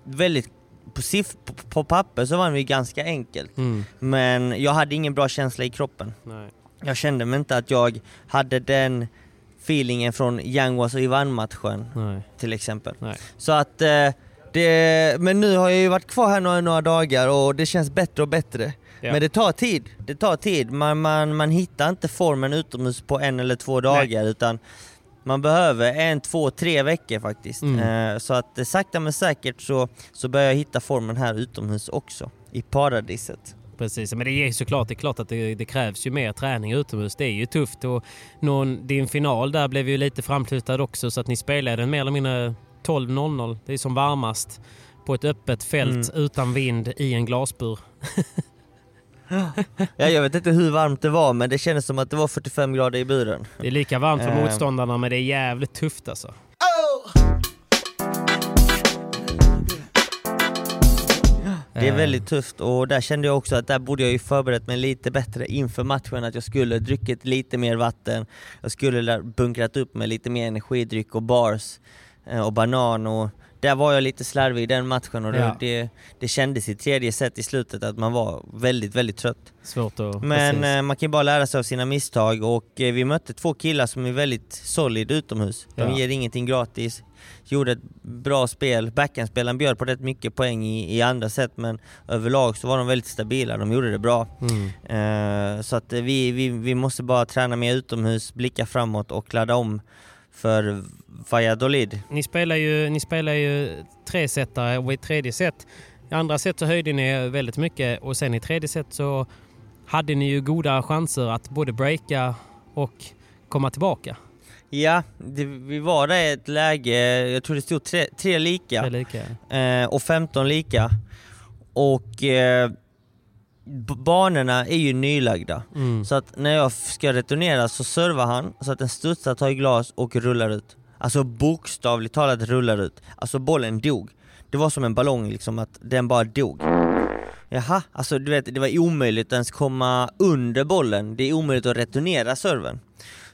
väldigt, på, siff, på, på papper så vann vi ganska enkelt. Mm. Men jag hade ingen bra känsla i kroppen. Nej. Jag kände mig inte att jag hade den feelingen från Yanguas och Ivan-matchen Nej. till exempel. Nej. Så att eh, det, men nu har jag ju varit kvar här några, några dagar och det känns bättre och bättre. Ja. Men det tar tid, det tar tid. Man, man, man hittar inte formen utomhus på en eller två dagar utan man behöver en, två, tre veckor faktiskt. Mm. Eh, så att eh, sakta men säkert så, så börjar jag hitta formen här utomhus också, i paradiset. Precis, men det är såklart det är klart att det, det krävs ju mer träning utomhus. Det är ju tufft och någon, din final där blev ju lite framflyttad också så att ni spelade den mer eller mindre 12.00. Det är som varmast på ett öppet fält Mm. utan vind i en glasbur. Ja, jag vet inte hur varmt det var men det kändes som att det var 45 grader i buren. Det är lika varmt för Eh. motståndarna men det är jävligt tufft alltså. Det är Eh, väldigt tufft och där kände jag också att där borde jag ju förberett mig lite bättre inför matchen, att jag skulle druckit lite mer vatten, jag skulle bunkrat upp med lite mer energidryck och bars eh, och banan och där var jag lite slarvig i den matchen och det, Ja. det, det kändes i tredje set i slutet att man var väldigt, väldigt trött. Svårt att... Men precis. eh, man kan ju bara lära sig av sina misstag och eh, vi mötte två killar som är väldigt solid utomhus. De Ja. ger ingenting gratis. Gjorde ett bra spel. Backhandspelaren bjöd på rätt mycket poäng i, i andra set men överlag så var de väldigt stabila. De gjorde det bra. Mm. Eh, så att vi, vi, vi måste bara träna mer utomhus, blicka framåt och ladda om för Valladolid. Ni spelar ju, ni spelar ju tresetare och i tredje set, i andra set så höjde ni väldigt mycket och sen i tredje set så hade ni ju goda chanser att både breaka och komma tillbaka. Ja, det, vi var där i ett läge, jag tror det stod tre, tre lika. Är lika. eh, och 15 lika. Och eh, banorna är ju nylagda. Mm. Så att när jag ska returnera så servar han så att den studsar, tar i glas och rullar ut. Alltså bokstavligt talat rullar ut. Alltså bollen dog. Det var som en ballong liksom, att den bara dog. Jaha, alltså du vet det var omöjligt att ens komma under bollen. Det är omöjligt att returnera serven.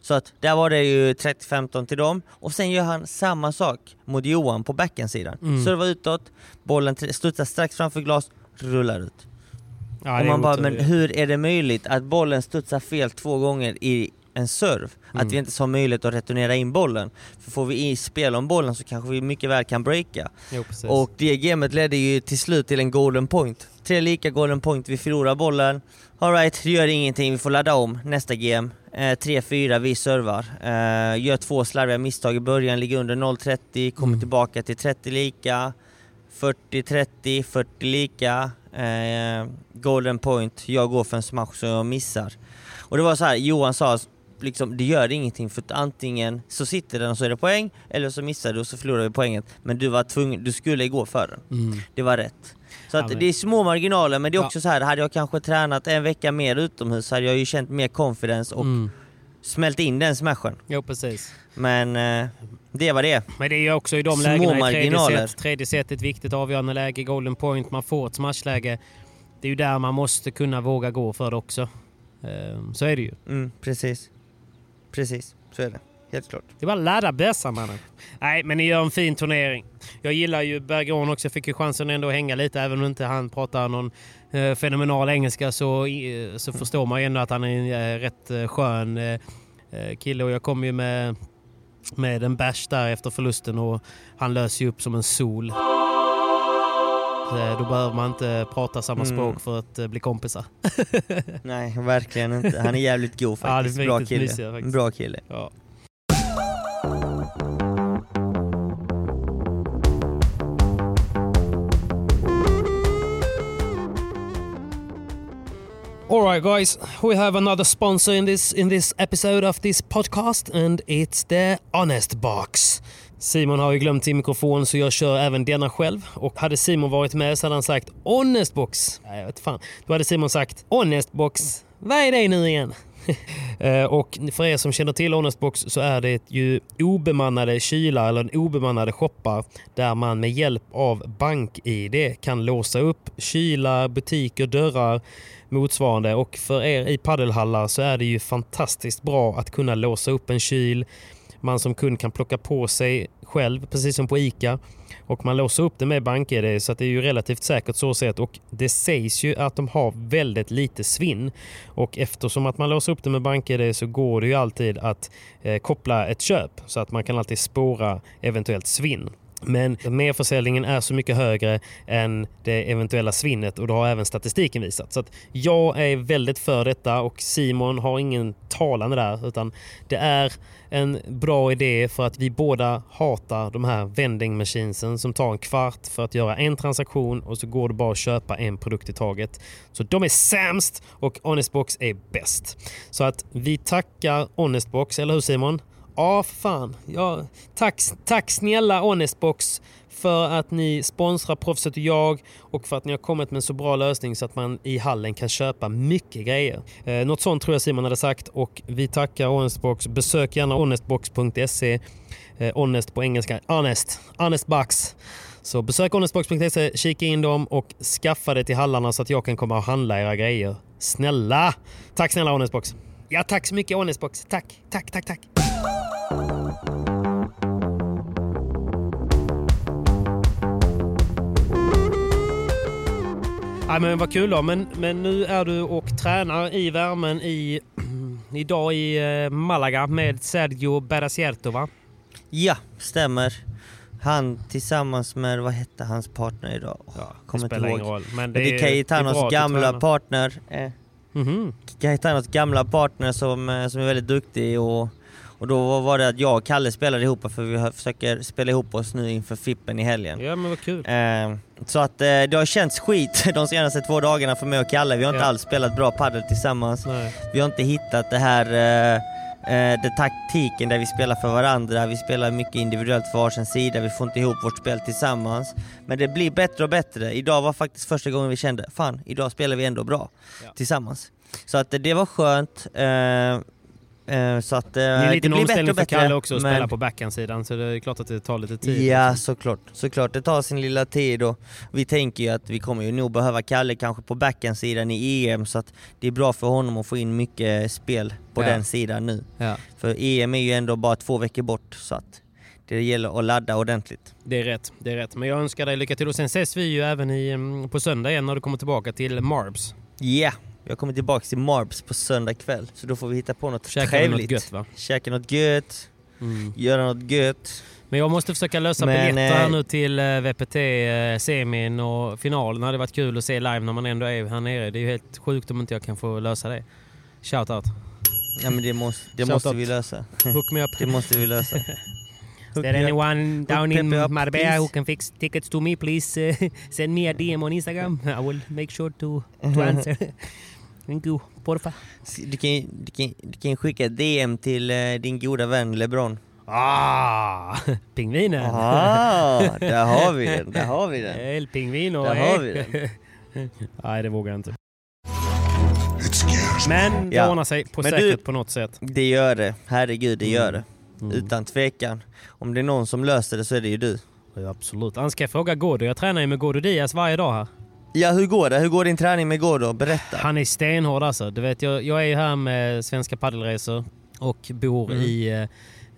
Så att där var det ju 30-15 till dem och sen gör han samma sak mot Johan på backhandsidan. Mm. Servar utåt, bollen studsar strax framför glas, rullar ut. Ja, och man bara, men hur är det möjligt att bollen studsar fel två gånger i en serve? Mm. Att vi inte har möjlighet att returnera in bollen. För får vi i spel om bollen så kanske vi mycket väl kan breaka. Jo. Och det gamet ledde ju till slut till en golden point. Tre lika golden point, vi förlorar bollen. Alright, det gör ingenting, vi får ladda om nästa game. Eh, 3-4, vi servar. Eh, gör två slarviga misstag i början, ligger under 0-30, kommer Mm. tillbaka till 30 lika. 40-30, 40 lika. Eh, golden point, jag går för en smash så jag missar. Och det var så här, Johan sa liksom, det gör ingenting för att antingen så sitter den och så är det poäng, eller så missar du och så förlorar vi poängen. Men du var tvungen, du skulle gå för den. Mm. Det var rätt. Så Ja, att men- det är små marginaler men det är Ja. också så här, hade jag kanske tränat en vecka mer utomhus hade jag ju känt mer confidence och Mm. smält in den smashen. Jo, precis. Men eh, det var det. Men det är ju också i de Små lägena i tredje set. Tredje set ett viktigt avgörande läge, golden point, man får ett smashläge. Det är ju där man måste kunna våga gå för det också. Ehm, Så är det ju. Mm, precis. Precis, så är det. Helt klart. Det var ladda bässa mannen. Nej, men ni gör en fin turnering. Jag gillar ju Bergeron också. Jag fick ju chansen ändå att hänga lite. Även om inte han pratar någon eh, fenomenal engelska så, eh, så förstår man ju ändå att han är en eh, rätt eh, skön eh, eh, kille. Och jag kom ju med, med en bash där efter förlusten och han löser ju upp som en sol. Eh, Då behöver man inte prata samma Mm. språk för att eh, bli kompisar. Nej, verkligen inte. Han är jävligt god Ja, faktiskt. Bra riktigt kille. mysiga faktiskt. Bra kille. Ja. All right, guys, we have another sponsor in this in this episode of this podcast, and it's the Honest Box. Simon har ju glömt sin mikrofon så jag kör även denna själv. Och hade Simon varit med så hade han sagt Honest Box. Nej, jag vet fan. Då hade Simon sagt Honest Box. Vad är det nu igen? Eh, och för er som känner till Honestbox så är det ju obemannade kylar eller obemannade shoppar där man med hjälp av BankID kan låsa upp kylar, butiker, dörrar motsvarande. Och för er i paddelhallar så är det ju fantastiskt bra att kunna låsa upp en kyl. Man som kund kan plocka på sig själv, precis som på ICA. Och man låser upp det med BankID så att det är ju relativt säkert så sett. Och det sägs ju att de har väldigt lite svinn. Och eftersom att man låser upp det med BankID så går det ju alltid att eh, koppla ett köp så att man kan alltid spåra eventuellt svinn. Men merförsäljningen är så mycket högre än det eventuella svinnet och det har även statistiken visat. Så att jag är väldigt för detta och Simon har ingen talande där utan det är en bra idé för att vi båda hatar de här vending machinesen som tar en kvart för att göra en transaktion och så går det bara att köpa en produkt i taget. Så de är sämst och Honestbox är bäst. Så att vi tackar Honestbox, eller hur Simon? Ja, för fan. Ja, tack, tack snälla Honestbox för att ni sponsrar Proffset och jag och för att ni har kommit med en så bra lösning så att man i hallen kan köpa mycket grejer. Eh, något sånt tror jag Simon hade sagt och vi tackar Honestbox. Besök gärna honestbox.se. Eh, honest på engelska. Honest. Honest box. Så besök honestbox.se, kika in dem och skaffa det till hallarna så att jag kan komma och handla era grejer. Snälla! Tack snälla Honestbox. Ja, tack så mycket Honestbox. Tack, tack, tack, tack. Ja, men vad kul då. Men, men nu är du och tränar i värmen i, idag i eh, Malaga med Sergio Berasierto va? Ja, stämmer. Han tillsammans med, vad hette hans partner idag? Oh, Ja, kommer inte ihåg. roll. Men Det, Cayetanos det är du gamla partner. Eh, Mhm. Cayetanos gamla partner som, eh, som är väldigt duktig och, och då var det att jag och Kalle spelade ihop för vi försöker spela ihop oss nu inför Fippen i helgen. Ja men vad kul. Eh, så att eh, det har känts skit de senaste två dagarna för mig och Kalle. Vi har inte Ja. alls spelat bra padel tillsammans. Nej. Vi har inte hittat det här eh, eh, det taktiken där vi spelar för varandra. Vi spelar mycket individuellt för varsin sida. Vi får inte ihop vårt spel tillsammans. Men det blir bättre och bättre. Idag var faktiskt första gången vi kände, fan, idag spelar vi ändå bra Ja. tillsammans. Så att eh, det var skönt. Eh, eh, så att, eh, Det är en liten blir bättre och för bättre, Kalle också att men- spela på backhandsidan så det är klart att det tar lite tid. Ja, liksom. såklart. såklart. Det tar sin lilla tid och vi tänker ju att vi kommer ju nog behöva Kalle kanske på backhandsidan i EM så att det är bra för honom att få in mycket spel på Ja. den sidan nu. Ja, För EM är ju ändå bara två veckor bort så att det gäller att ladda ordentligt. det är rätt. Det är rätt. Men jag önskar dig lycka till och sen ses vi ju även i, mm, på söndag igen när du kommer tillbaka till Marbs. Ja, yeah. Jag kommer tillbaka till Marbs på söndag kväll så då får vi hitta på något Käka trevligt. något gött va? Käka något gött, Mm. göra något gött. Men jag måste försöka lösa Men, biljetter här eh, nu till eh, VPT, eh, semin och finalen. Det hade varit kul att se live när man ändå är här nere. Det är ju helt sjukt om inte jag kan få lösa det. Shout out. Ja men det måste, det Shout måste out. vi lösa. Hook me up. Det måste vi lösa. Is there anyone down in Marbella please. who can fix tickets to me? Please uh, send me a DM on Instagram. I will make sure to, to answer. You. Porfa. Du kan, du, kan, du kan skicka ett DM till eh, din goda vän LeBron. Ah, pingvinen. Ah, där har vi den, där har vi den. El pingvino. Där har vi den. Nej, det vågar jag inte. Men det Ja. ordnar sig på Men säkert du- på något sätt. Det gör det, herregud det gör det. Mm. Utan tvekan. Om det är någon som löser det så är det ju du. Ja, absolut. Annars ska jag fråga Godo. Jag tränar ju med Godo Diaz varje dag här. Ja hur går det? Hur går din träning med Gordo? Berätta. Han är stenhård alltså. Du vet, jag, jag är här med Svenska Paddelresor och bor Mm. i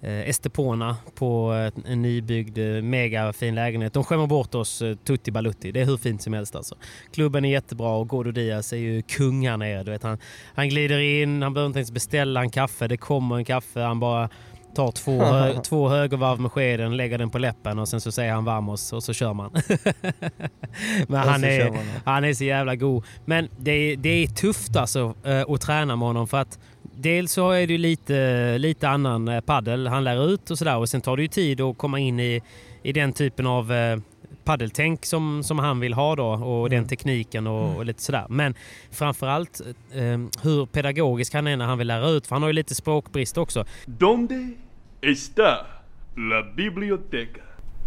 eh, Estepona på eh, en nybyggd eh, mega fin lägenhet. De skämmer bort oss eh, tutti balutti. Det är hur fint som helst alltså. Klubben är jättebra och Godo Diaz är ju kung här nere. Du vet, han, han glider in, han behöver inte ens beställa en kaffe. Det kommer en kaffe, han bara tar två, hö, två högervarv med skeden, lägger den på läppen och sen så säger han vamos och så kör man. Men han är, man. han är så jävla god. Men det är, det är tufft alltså eh, att träna med honom för att dels så är det ju lite, lite annan eh, paddel han lär ut och sådär och sen tar det ju tid att komma in i, i den typen av eh, paddeltänk som, som han vill ha då och den tekniken och, och lite sådär. Men framförallt eh, hur pedagogisk han är när han vill lära ut för han har ju lite språkbrist också. ¿Dónde está la biblioteca?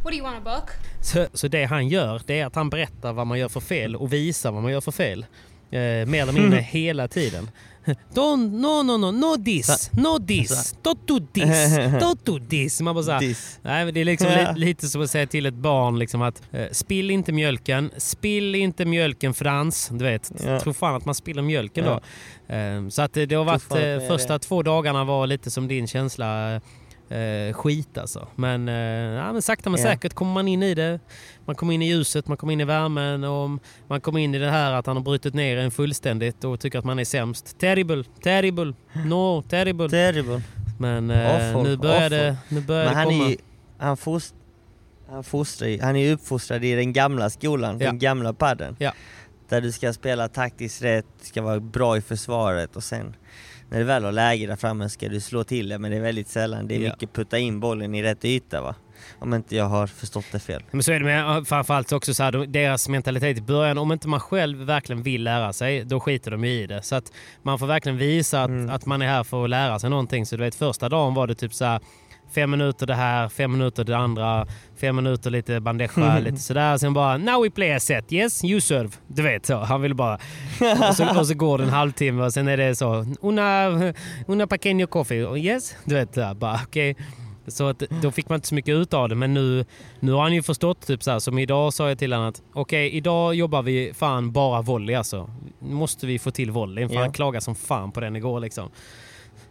What do you want, a book? Så, så det han gör det är att han berättar vad man gör för fel och visar vad man gör för fel. Eh, mer eller mindre hela tiden. Don't, no, no, no, no this, no this, don't do this, don't do this. Man bara så här, Diss. Nej, men det är liksom li, lite som att säga till ett barn liksom att eh, spill inte mjölken, spill inte mjölken Frans. Du vet, Ja. tro fan att man spiller mjölken Ja. då. Eh, så att det, har varit, eh, första två dagarna var lite som din känsla eh, skit alltså. Men, eh, ja, men sakta men Ja. säkert kommer man in i det. Man kommer in i ljuset, man kommer in i värmen och man kommer in i det här att han har brutit ner en fullständigt och tycker att man är sämst. Terrible, terrible, no, terrible. Terrible. Men eh, Awful, nu börjar det, nu börjar Men han komma. är han fost, han fostrar ju, han är uppfostrad i den gamla skolan, Ja. den gamla padden. Ja. Där du ska spela taktiskt rätt, ska vara bra i försvaret och sen när det väl har läge där framme ska du slå till det men det är väldigt sällan. Det är Ja. mycket putta in bollen i rätt yta va. Om inte jag har förstått det fel. Men så är det med framförallt också så här, de- deras mentalitet i början. Om inte man själv verkligen vill lära sig, då skiter de ju i det. Så att man får verkligen visa att, Mm. att man är här för att lära sig någonting. Så du vet, första dagen var det typ så här fem minuter det här, fem minuter det andra, fem minuter lite bandeja, lite sådär. Sen bara now we play a set, yes you serve. Du vet så, han vill bara... och, så, och så går det en halvtimme och sen är det så una, una pequeño coffee, yes. Du vet, där, bara okej. Så att, då fick man inte så mycket ut av det. Men nu, nu har han ju förstått, typ så här, som idag sa jag till honom att okej, idag jobbar vi fan bara volley alltså. Nu måste vi få till volleyn för Ja. han klagade som fan på den igår liksom.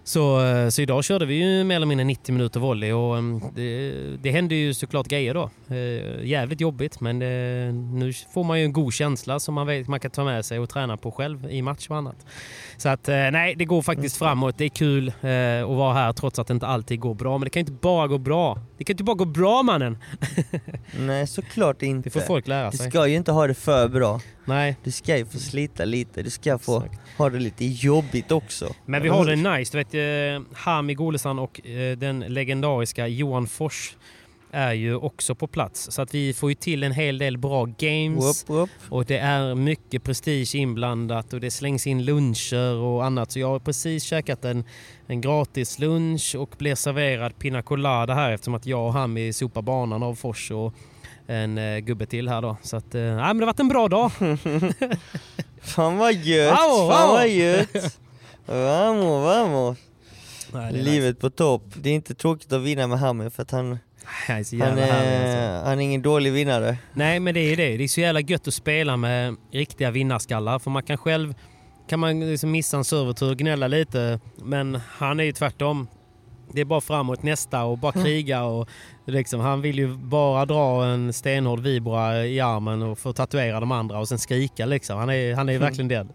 Så, eh, så idag körde vi ju mer eller mindre 90 minuter volley och mm, det, det hände ju såklart grejer då. Eh, jävligt jobbigt men eh, nu får man ju en god känsla som man vet man kan ta med sig och träna på själv i match och annat. Så att eh, nej, det går faktiskt framåt. Det är kul att vara här trots att det inte alltid går bra. Men det kan inte bara gå bra. Det kan inte bara gå bra mannen. Nej såklart inte. Det får folk lära Du sig. ska ju inte ha det för bra. Nej. Du ska ju få slita lite, du ska få Exakt. ha det lite jobbigt också. Men vi har det nice. Du vet, eh, Hami Golesand och eh, den legendariska Johan Fors är ju också på plats. Så att vi får ju till en hel del bra games. Whoop, whoop. Och det är mycket prestige inblandat och det slängs in luncher och annat. Så jag har precis käkat en, en gratis lunch och blev serverad pina colada här eftersom att jag och Hami sopar banan av Fors och en eh, gubbe till här då. Så att, eh, men det har varit en bra dag. Fan vad gött, Wow, fan vad gött! Vamos, vamos! Nej, är Livet på topp. Det är inte tråkigt att vinna med Hammer för att han, nice. Han är han, härlig alltså. är, han är ingen dålig vinnare. Nej, men det är det. Det är så jävla gött att spela med riktiga vinnarskallar. För man kan själv kan man liksom missa en servertur och gnälla lite. Men han är ju tvärtom. Det är bara framåt nästa och bara kriga. Och liksom, han vill ju bara dra en stenhård vibra i armen och få tatuera de andra och sen skrika. Liksom. Han är, han är verkligen den.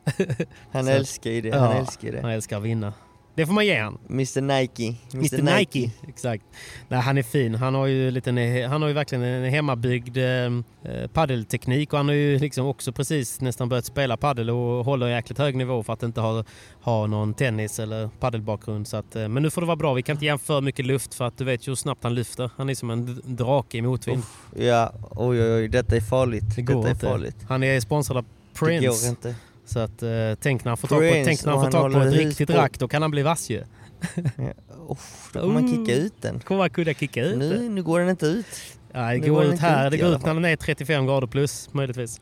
Han älskar ju det, han Ja, älskar det. Han älskar att vinna. Det får man ge han. Mr Nike. Mr Nike. Exakt. Nej, han är fin. Han har ju, lite, han har ju verkligen en hemmabyggd eh, paddelteknik och han har ju liksom också precis nästan börjat spela paddel och håller jäkligt hög nivå för att inte ha, ha någon tennis eller paddelbakgrund. Så att, eh, men nu får det vara bra. Vi kan inte ge honom för mycket luft för att du vet ju hur snabbt han lyfter. Han är som en drake i motvind. Ja, oj oj oj, detta är farligt. det går detta är inte. farligt. Han är sponsrad av Det går Prince. inte. Så att, eh, tänk när han får tag på, Prince, tänk när han får tag på ett riktigt rack. Då kan han bli vass ju. Uff, då kommer man kicka ut den. Kommer han kunna kicka ut? Nu, nu går den inte ut. Nej, det går går ut här. Det går ut när den är 35 grader plus möjligtvis.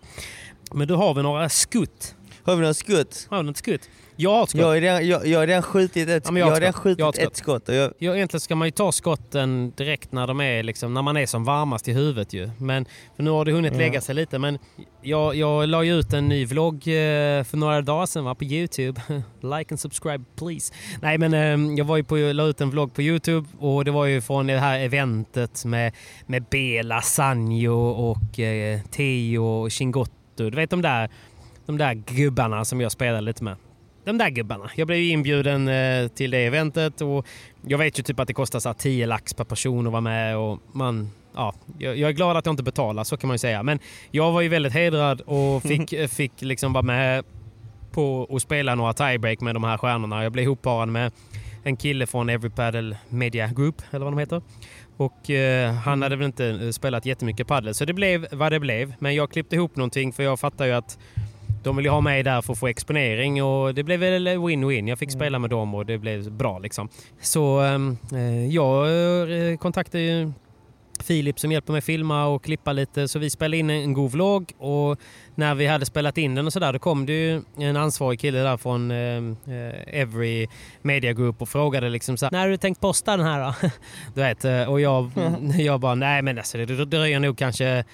Men då har vi några skutt. Har vi något skutt? Har vi något skutt? Jag har ett skott. Jag har redan, jag, jag har redan skjutit ett, Ja, jag jag har har redan ett skott. skjutit Jag har ett ett skott. Och jag, Ja, egentligen ska man ju ta skotten direkt när, de är liksom, när man är som varmast i huvudet ju. Men för nu har det hunnit lägga sig lite. Men jag, jag la ju ut en ny vlogg eh, för några dagar sedan va, på Youtube. like and subscribe please. Nej men eh, jag var ju på, la ut en vlogg på Youtube och det var ju från det här eventet med, med Bela, Sanjo och eh, Teo och Chingotto. Du vet de där, de där gubbarna som jag spelade lite med. De där gubbarna. Jag blev ju inbjuden eh, till det eventet och jag vet ju typ att det kostar så här 10 lax per person att vara med och man... Ja, jag, är glad att jag inte betalar, så kan man ju säga. Men jag var ju väldigt hedrad och fick, eh, fick liksom vara med på att spela några tiebreak med de här stjärnorna. Jag blev ihopparad med en kille från Every Paddle Media Group, eller vad de heter. Och eh, han hade väl inte eh, spelat jättemycket paddel, så det blev vad det blev. Men jag klippte ihop någonting för jag fattar ju att de vill ju ha mig där för att få exponering och det blev väl win-win. Jag fick spela med dem och det blev bra liksom. Så ehm, eh, jag eh, kontaktade ju Filip som hjälper mig filma och klippa lite så vi spelade in en god vlogg och när vi hade spelat in den och sådär då kom det ju en ansvarig kille där från eh, eh, Every Media Group och frågade liksom så här, när har du tänkt posta den här då? du vet, eh, och jag, jag bara nej men alltså det dröjer nog kanske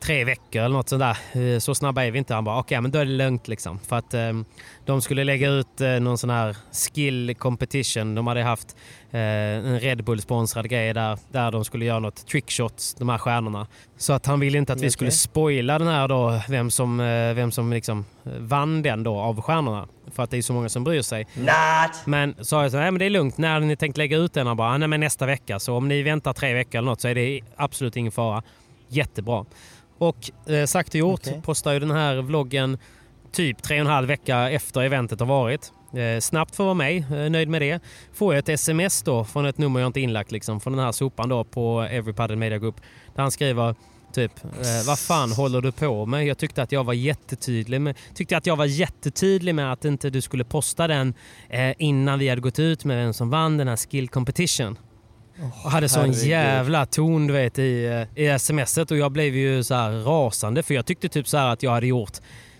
tre veckor eller något sånt där. Eh, Så snabba är vi inte. Han bara okej men då är det lugnt liksom. För att eh, de skulle lägga ut eh, någon sån här skill competition. De hade haft eh, en Red Bull sponsrad grej där, där de skulle göra något trickshots, de här stjärnorna. Så att han ville inte att vi Okej. skulle spoila den här då, vem som, eh, vem som liksom eh, vann den då av stjärnorna. För att det är så många som bryr sig. Men sa jag så nej men det är lugnt. När ni tänkt lägga ut den? Han bara, nej men nästa vecka. Så om ni väntar tre veckor eller något så är det absolut ingen fara. Jättebra. Och eh, sagt och gjort, Okej. postar ju den här vloggen typ tre och en halv vecka efter eventet har varit. Eh, snabbt för att vara med, eh, nöjd med det. Får jag ett sms då från ett nummer jag inte inlagt liksom, från den här sopan då på Every Paddle Media Group. Där han skriver typ, eh, vad fan håller du på med? Jag tyckte att jag var jättetydlig med, tyckte att jag var jättetydlig med att inte du skulle posta den eh, innan vi hade gått ut med vem som vann den här skill competition. Och hade sån herregud. jävla ton du vet i, eh, i smset och jag blev ju så här rasande för jag tyckte typ så här att jag hade gjort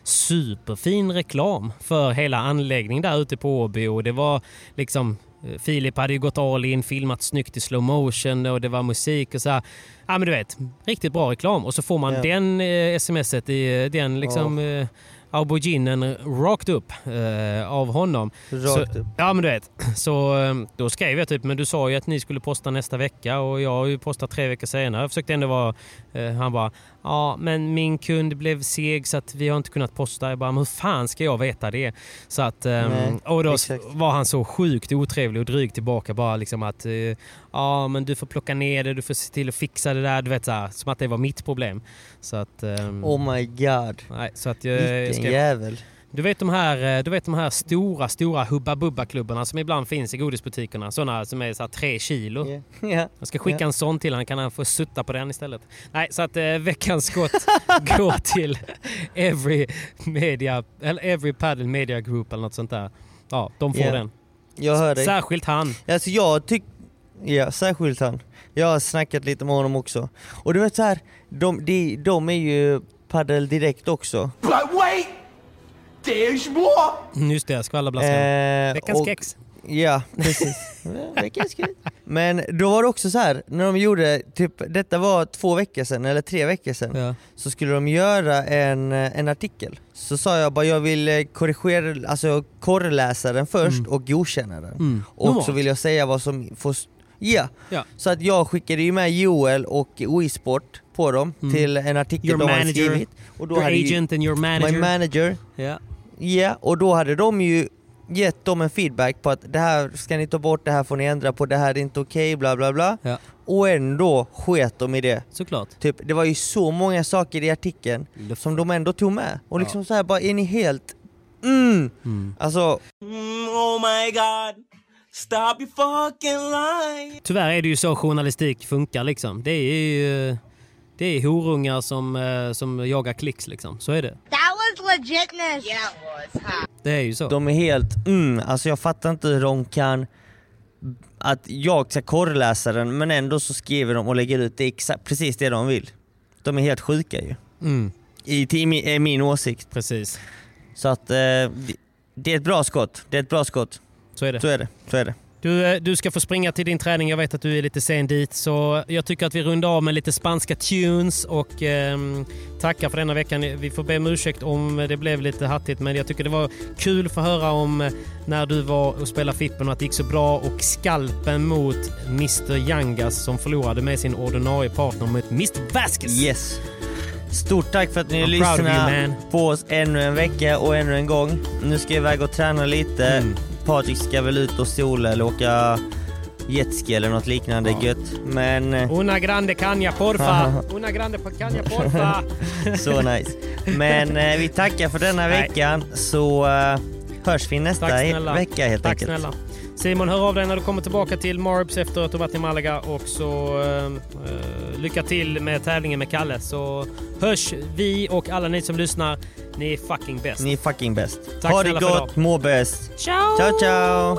superfin reklam för hela anläggningen där ute på Åby och det var liksom eh, Filip hade ju gått all in, filmat snyggt i slow motion och det var musik och så här. Ja men du vet, riktigt bra reklam och så får man Ja. den eh, smset i eh, den liksom eh, auberginen rakt upp eh, av honom. Rakt så, upp. Ja men du vet. Så eh, då skrev jag typ, men du sa ju att ni skulle posta nästa vecka och jag har ju postat tre veckor senare. Jag försökte ändå vara, eh, han bara, ja men min kund blev seg så att vi har inte kunnat posta. Jag bara, men hur fan ska jag veta det? Så att, eh, Nej, och då exakt. var han så sjukt otrevlig och dryg tillbaka bara liksom att, eh, ja men du får plocka ner det, du får se till att fixa det där. Du vet så här, som att det var mitt problem. Så att, ehm, Oh my god. nej, så att jag, jag Vilken skrev, jävel. Du vet de här, eh, du vet de här stora, stora Hubba Bubba-klubbarna som ibland finns i godisbutikerna. Sådana som är så här tre kilo. Ja. Ja. Jag ska skicka Ja. en sån till han kan han få sutta på den istället. Nej, så att eh, veckans skott går till Every Media, eller Every Paddle Media Group eller något sånt där. Ja, de får den. Jag hör dig. Särskilt han. Alltså jag tycker, ja särskilt han. Jag har snackat lite med honom också. Och du vet så här, de, de, de är ju Padel Direkt också. But wait! There's more! Just det, skvallerblaskan. Eh, Veckans och- kex. Ja, precis. Veckans kex. Men då var det också så här, när de gjorde, typ, detta var två veckor sedan eller tre veckor sedan, Ja. så skulle de göra en, eh, en artikel. Så sa jag bara jag vill eh, korrigera, alltså korreläsa den först och godkänna den. Mm. Och Normalt. så vill jag säga vad som får... Ja. Ja. Så att jag skickade ju med Joel och WeSport på dem Mm. till en artikel Your de hade manager, skrivit. Och då Your hade ju- agent and your manager. My manager. ja. Ja, och då hade de ju gett dem en feedback på att det här ska ni ta bort, det här får ni ändra på, det här är inte okej, bla bla bla. Ja. Och ändå sket de i det. Såklart. Typ, det var ju så många saker i artikeln som de ändå tog med. Och liksom så här bara, är ni helt... Mm! Mm. Alltså, oh my god. Stop your fucking lying. Tyvärr är det ju så journalistik funkar liksom. Det är ju det är horungar som, eh, som jagar klicks liksom. Så är det. Legitness. Yeah, it was. Det är ju så. de är helt... Mm, alltså jag fattar inte hur de kan... Att jag ska korreläsa den, men ändå så skriver de och lägger ut det exakt, precis det de vill. De är helt sjuka ju. Mm, I, till min, är min åsikt. precis. Så att eh, det, det är ett bra skott. Det är ett bra skott. Så är det. Så är det. Så är det. Du, eh, du ska få springa till din träning. Jag vet att du är lite sen dit. Så jag tycker att vi rundar av med lite spanska tunes och ehm, tackar för denna veckan. Vi får be om ursäkt om det blev lite hattigt men jag tycker det var kul att få höra om eh, när du var och spelade Fippen och att det gick så bra och skalpen mot Mr Yangas som förlorade med sin ordinarie partner mot Mr Vasquez. Yes. Stort tack för att ni man. på oss ännu en vecka och ännu en gång. Nu ska jag iväg och träna lite. Mm. Patrik ska väl ut och sola eller åka jetski eller något liknande gött. Men eh, Una grande caña porfa! Una grande caña porfa! så nice. Men eh, vi tackar för denna Nej. veckan så eh, hörs vi nästa vecka helt Tack enkelt. snälla. Simon, hör av dig när du kommer tillbaka till Marbs efter att du varit i Malaga och så eh, eh, lycka till med tävlingen med Kalle. Så hörs vi och alla ni som lyssnar. Ni är fucking bäst. Ni är fucking bäst. Tack ha det gott, må bäst. Ciao! Ciao ciao!